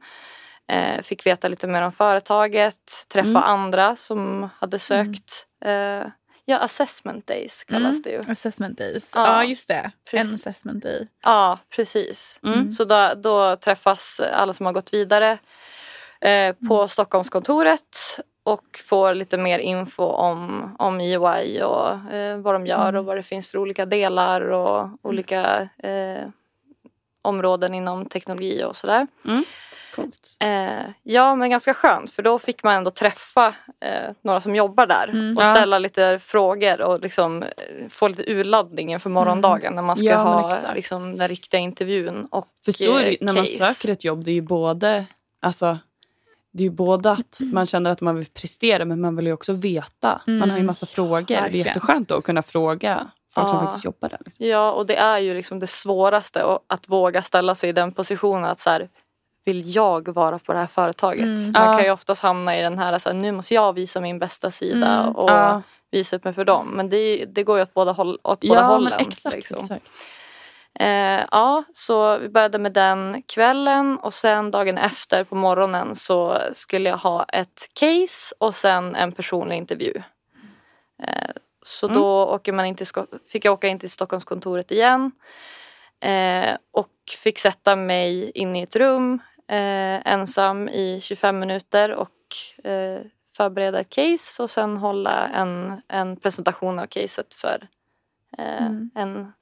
Eh, fick veta lite mer om företaget, träffa Mm. andra som hade sökt. Eh, ja, assessment days kallas Mm. det ju. Assessment days. Ja, Ja, just det. precis. En assessment day. Ja, precis. Mm. Så då, då träffas alla som har gått vidare eh, på Stockholmskontoret och får lite mer info om, om EY och eh, vad de gör och vad det finns för olika delar och olika eh, områden inom teknologi och sådär. Coolt. Eh, ja, men ganska skönt för då fick man ändå träffa eh, några som jobbar där Mm. och Ja. ställa lite frågor och liksom eh, få lite urladdning inför morgondagen när man ska Ja, ha liksom, den riktiga intervjun och För så är det, eh, när man söker ett jobb, det är ju både, alltså, det är ju både att man känner att man vill prestera men man vill ju också veta. Man har ju Mm. massa frågor. Det är Verkligen. jätteskönt att kunna fråga folk som Ja. faktiskt jobbar där. Liksom. Ja, och det är ju liksom det svåraste att våga ställa sig i den positionen att så här, vill jag vara på det här företaget? Mm. Man Ja. kan ju oftast hamna i den här, så här nu måste jag visa min bästa sida Mm. och Ja. visa upp mig för dem. Men det, det går ju åt båda, håll, åt båda Ja, hållen. men exakt. liksom. exakt. Eh, ja, så vi började med den kvällen och sen dagen efter på morgonen så skulle jag ha ett case och sen en personlig intervju. Eh, så Mm. då åker man in till, fick jag åka in till Stockholmskontoret igen eh, och fick sätta mig in i ett rum eh, ensam i 25 minuter och eh, förbereda ett case och sen hålla en, en presentation av caset för eh, Mm. en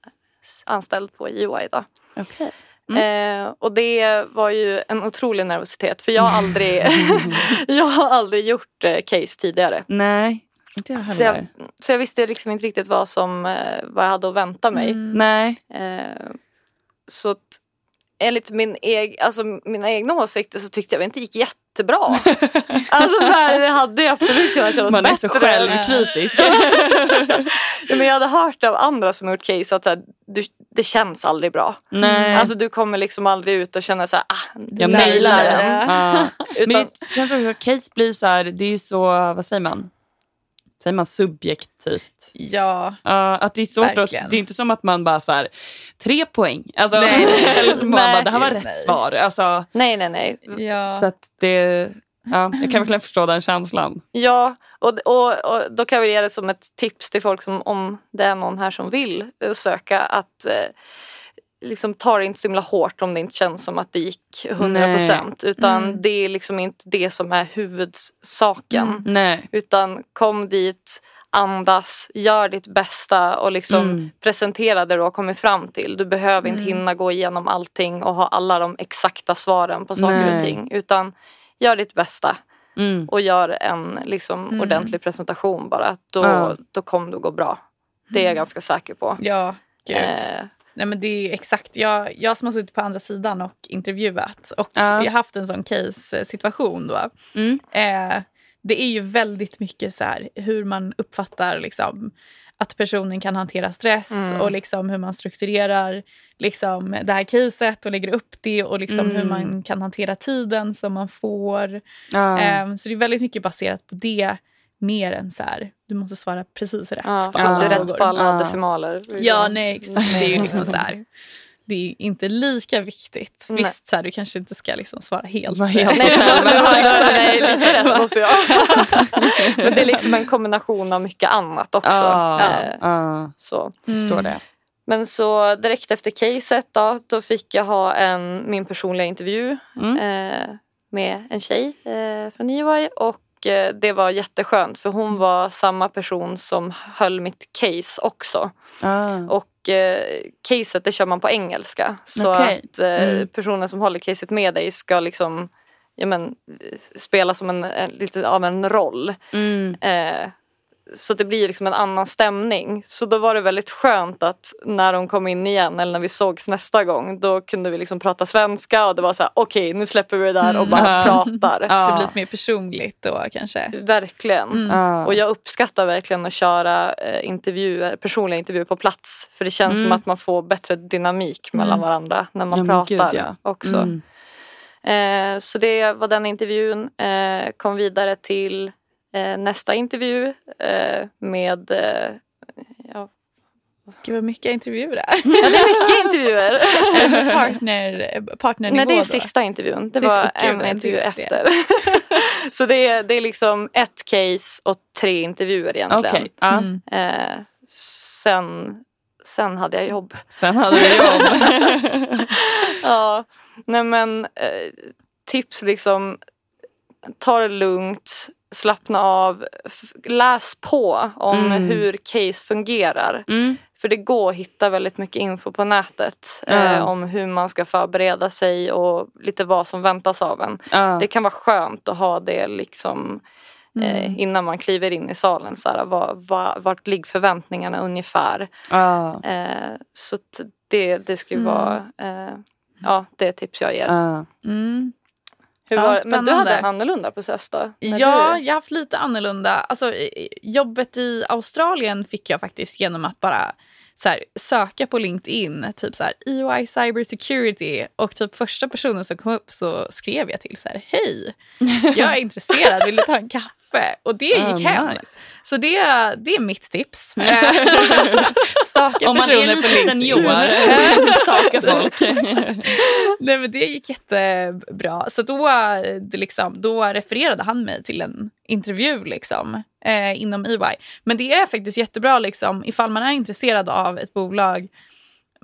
anställd på EY. Då. Okej. Eh, och det var ju en otrolig nervositet för jag har aldrig, jag har aldrig gjort eh, case tidigare. Nej. Inte jag Så jag, heller. så jag visste liksom inte riktigt vad, som, eh, vad jag hade att vänta mig. Mm. Nej. Eh, så att, enligt min eg, alltså, mina egna åsikter så tyckte jag väl inte gick jättebra. alltså så här, det hade ju absolut kunnat kännas Man är bättre. så självkritisk. Ja, men jag hade hört av andra som gjort case att här, du, det känns aldrig bra. Nej. Alltså du kommer liksom aldrig ut och känna så här, ah, jag nailar den. Ja. Utan, Men det känns också att case blir så här, det är ju så, vad säger man? Säger man subjektivt? Ja. Ja, att det är svårt att, Verkligen. det är inte som att man bara så här, tre poäng. Alltså, Nej. eller som man Nej. bara, det här var rätt nej. svar. Alltså, nej, nej, nej. ja. Så att det, ja, jag kan verkligen förstå den känslan. Ja, och, och, och då kan väl ge det som ett tips till folk som om det är någon här som vill eh, söka att eh, liksom ta det inte så himla hårt om det inte känns som att det gick 100 procent. Utan Mm. det är liksom inte det som är huvudsaken. Mm. Nej. Utan kom dit, andas, gör ditt bästa och liksom Mm. presentera det du har kommit fram till. Du behöver inte Mm. hinna gå igenom allting och ha alla de exakta svaren på saker Nej. och ting. Utan gör ditt bästa Mm. och gör en liksom, Mm. ordentlig presentation bara. Då, Ja. då kommer det att gå bra. Det är jag ganska säker på. ja, gud. Eh, Nej, men det är exakt. Jag, jag som har suttit på andra sidan och intervjuat och Ja. jag har haft en sån case-situation då. Mm. Eh, det är ju väldigt mycket så här hur man uppfattar liksom, att personen kan hantera stress Mm. och liksom hur man strukturerar liksom, det här caset och lägger upp det och liksom hur Mm. man kan hantera tiden som man får. Ja. Eh, så det är väldigt mycket baserat på det mer än så här, du måste svara precis rätt ja, på alla rätt på alla Ja. decimaler. Ja, nej exakt. Det är ju liksom så här. Det är inte lika viktigt. Nej. Visst, så här, du kanske inte ska liksom svara helt. Helt Nej, nej, lite rätt måste jag. Men det är liksom en kombination av mycket annat också. Ja. Eh, Ja. så. Förstår Mm. det. Men så direkt efter caset då, då fick jag ha en, min personliga intervju Mm. eh, med en tjej eh, från EY och det var jätteskönt för hon var samma person som höll mitt case också. Ah. Och eh, caset det kör man på engelska så Okej. att eh, Mm. personen som håller caset med dig ska liksom ja, men, eh, spela som en, en, lite av en roll. Mm. Eh, så det blir liksom en annan stämning. Så då var det väldigt skönt att när de kom in igen eller när vi sågs nästa gång då kunde vi liksom prata svenska och det var så här okej nu släpper vi det där och bara Mm. pratar. Det blir lite mer personligt då kanske. Verkligen. Mm. Och jag uppskattar verkligen att köra eh, intervjuer, personliga intervjuer på plats. För det känns som Mm. att man får bättre dynamik mellan Mm. varandra när man Ja, pratar gud, ja. också. Mm. Eh, så det var den intervjun. Eh, kom vidare till nästa intervju eh, med... Eh, ja, Gud vad mycket intervjuer det är. ja, det är mycket intervjuer. Partner, partnernivå Nej, det är då. sista intervjun. Det Det var en jag intervju efter. så det är, det är liksom ett case och tre intervjuer egentligen. Ja. Mm. Eh, sen, sen hade jag jobb. Sen hade vi jobb. Ja, nej men eh, tips liksom. Ta det lugnt, slappna av, läs på om Mm. hur case fungerar. Mm. För det går att hitta väldigt mycket info på nätet eh, Ja. om hur man ska förbereda sig och lite vad som väntas av en. Det kan vara skönt att ha det liksom eh, Mm. innan man kliver in i salen. Så här, vad, vad, vart ligger förväntningarna ungefär? Eh, så det, det skulle Mm. vara eh, ja, det är tips jag ger. Ja. Hur Ja, var, det? men du hade en annorlunda process då? Ja, Du, jag har haft lite annorlunda. Alltså, jobbet i Australien fick jag faktiskt genom att bara så här, söka på LinkedIn, typ så här, EY Cyber Security och typ första personen som kom upp så skrev jag till så här, hej, jag är intresserad, vill du ta en kaffe? Och det gick hem. nice. Så det, det är mitt tips. Staka Om man är personer lite på senior, staka folk. Nej, men det gick jättebra. Så då, det liksom, då refererade han mig till en intervju liksom, eh, inom EY. Men det är faktiskt jättebra liksom, ifall man är intresserad av ett bolag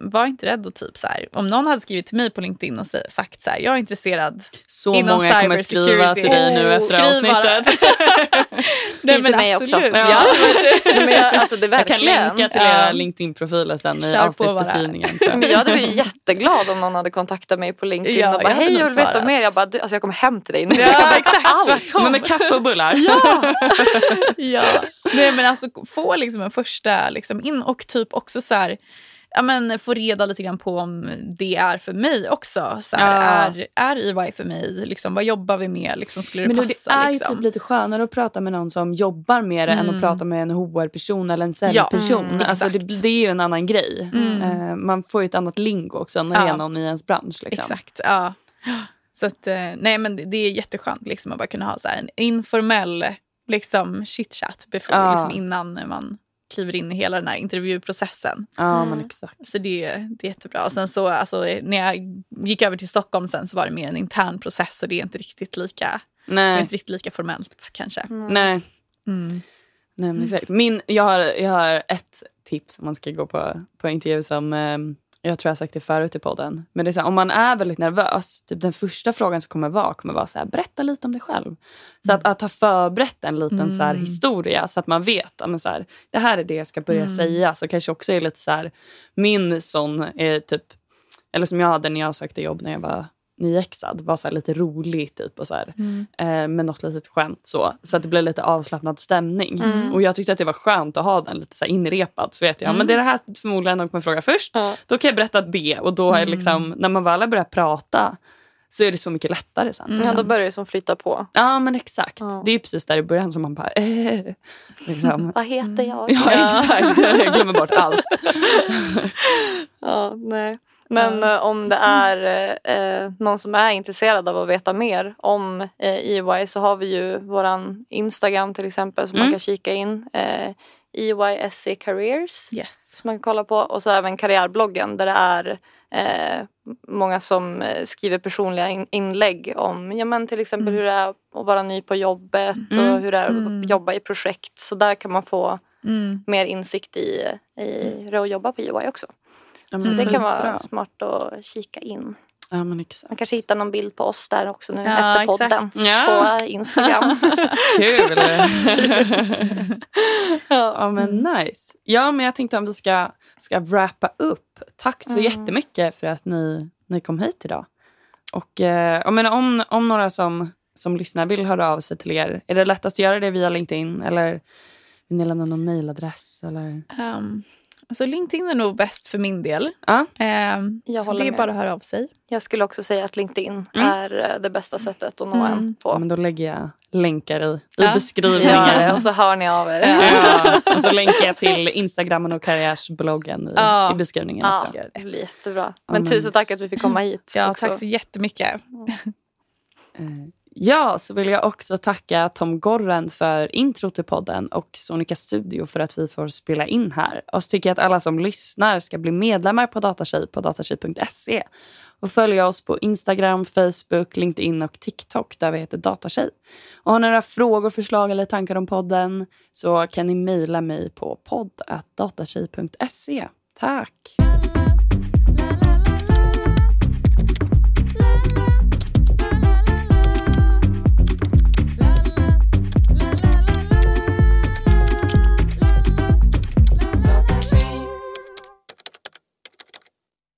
var inte rädd och typ så här, om någon hade skrivit till mig på LinkedIn och sagt så här, jag är intresserad Så inom många kommer skriva till dig nu efter skriv avsnittet. Skriv till mig också. absolut. Ja. Ja. Men jag, alltså det Jag kan länka till Ja. era LinkedIn-profiler sen i Kör på avsnittsbeskrivningen. Så. Men jag hade blivit jätteglad om någon hade kontaktat mig på LinkedIn Ja, och bara jag hej jag vill veta mer. Jag bara du, alltså jag kommer hem till dig nu. Ja, exakt. allt. Men med kaffe och bullar. ja. Nej men alltså få liksom en första liksom in och typ också så här, ja men få reda lite grann på om det är för mig också. Så här, Ja. är, är EY för mig? Liksom, vad jobbar vi med? Liksom, skulle det Men passa? det är ju liksom? typ lite skönare att prata med någon som jobbar med det än Mm. att prata med en HR-person eller en säljperson. mm, alltså det, det är ju en annan grej. Mm. Eh, man får ju ett annat lingo också när det Ja. är någon i ens bransch. Liksom. Exakt, ja. Så att, eh, nej men det, det är jätteskönt liksom, att bara kunna ha så här, en informell liksom, chit-chat before, Ja. liksom, innan man kliver in i hela den här intervjuprocessen. Ja, Mm. men exakt. Så det, det är jättebra. Och sen så, alltså, när jag gick över till Stockholm sen så var det mer en intern process så det är inte riktigt lika, Nej, inte riktigt lika formellt kanske. nej. Mm. Nej, men exakt. Min, jag, har, jag har ett tips om man ska gå på, på intervju som eh, jag tror jag har sagt det förut i podden. Men det är så här, om man är väldigt nervös, typ den första frågan som kommer vara kommer vara så här, berätta lite om dig själv. Så att, att ha förberett en liten så här, Mm. historia så att man vet så här, det här är det jag ska börja Mm. säga. Så kanske också är lite så här, min sån är typ, eller som jag hade när jag sökte jobb när jag var nyexad var så lite rolig typ och så här, Mm. eh, med något litet skämt så. Så att det blev lite avslappnad stämning. Mm. Och jag tyckte att det var skönt att ha den lite så inrepad. Så vet jag, Mm. men det är det här förmodligen de kommer fråga först. Ja. Då kan jag berätta det och då är Mm. liksom, när man väl har börjat prata så är det så mycket lättare sen. Mm. Ja, liksom. då börjar det som flytta på. Ja men exakt. Ja. Det är precis där i början som man bara eh, liksom. Vad heter jag? Ja, exakt, jag glömmer bort allt. Ja, nej. Men eh, om det är eh, någon som är intresserad av att veta mer om eh, EY så har vi ju våran Instagram till exempel som man Mm. kan kika in. Eh, EYSC Careers Yes. som man kan kolla på och så även karriärbloggen där det är eh, många som eh, skriver personliga in- inlägg om ja, men till exempel Mm. hur det är att vara ny på jobbet Mm. och hur det är Mm. att jobba i projekt. Så där kan man få Mm. mer insikt i, i hur det är att jobba på EY också. Ja, men Så det kan vara skitbra. smart att kika in. Ja men exakt. Man kanske hittar någon bild på oss där också nu Ja, efter podden. Ja. på Instagram. Kul! ja. Ja, men nice. Ja, men jag tänkte om vi ska, ska wrappa upp. Tack så Mm. jättemycket för att ni, ni kom hit idag. Och eh, jag menar, om, om några som, som lyssnar vill höra av sig till er, är det lättast att göra det via LinkedIn? Eller vill ni lämna någon mejladress? Eller? Um, alltså LinkedIn är nog bäst för min del. Ja. Jag så håller det är med. bara att höra av sig. Jag skulle också säga att LinkedIn Mm. är eh, det bästa sättet att nå Mm. en Ja, på. men då lägger jag länkar i, i Ja. beskrivningen. Det och så hör ni av er. Ja, och så länkar jag till Instagrammen och karriärsbloggen i, Ja. i beskrivningen Ja, också. det blir jättebra. Ja, Men men- tusen tack att vi fick komma hit. Ja, också. tack så jättemycket. Eh, Ja, så vill jag också tacka Tom Gorren för intro till podden och Sonica Studio för att vi får spela in här. Och så tycker jag att alla som lyssnar ska bli medlemmar på Datatjej på datatjej.se och följa oss på Instagram, Facebook, LinkedIn och TikTok där vi heter Datatjej. Och har ni några frågor, förslag eller tankar om podden så kan ni mejla mig på podd.datatjej.se. Tack!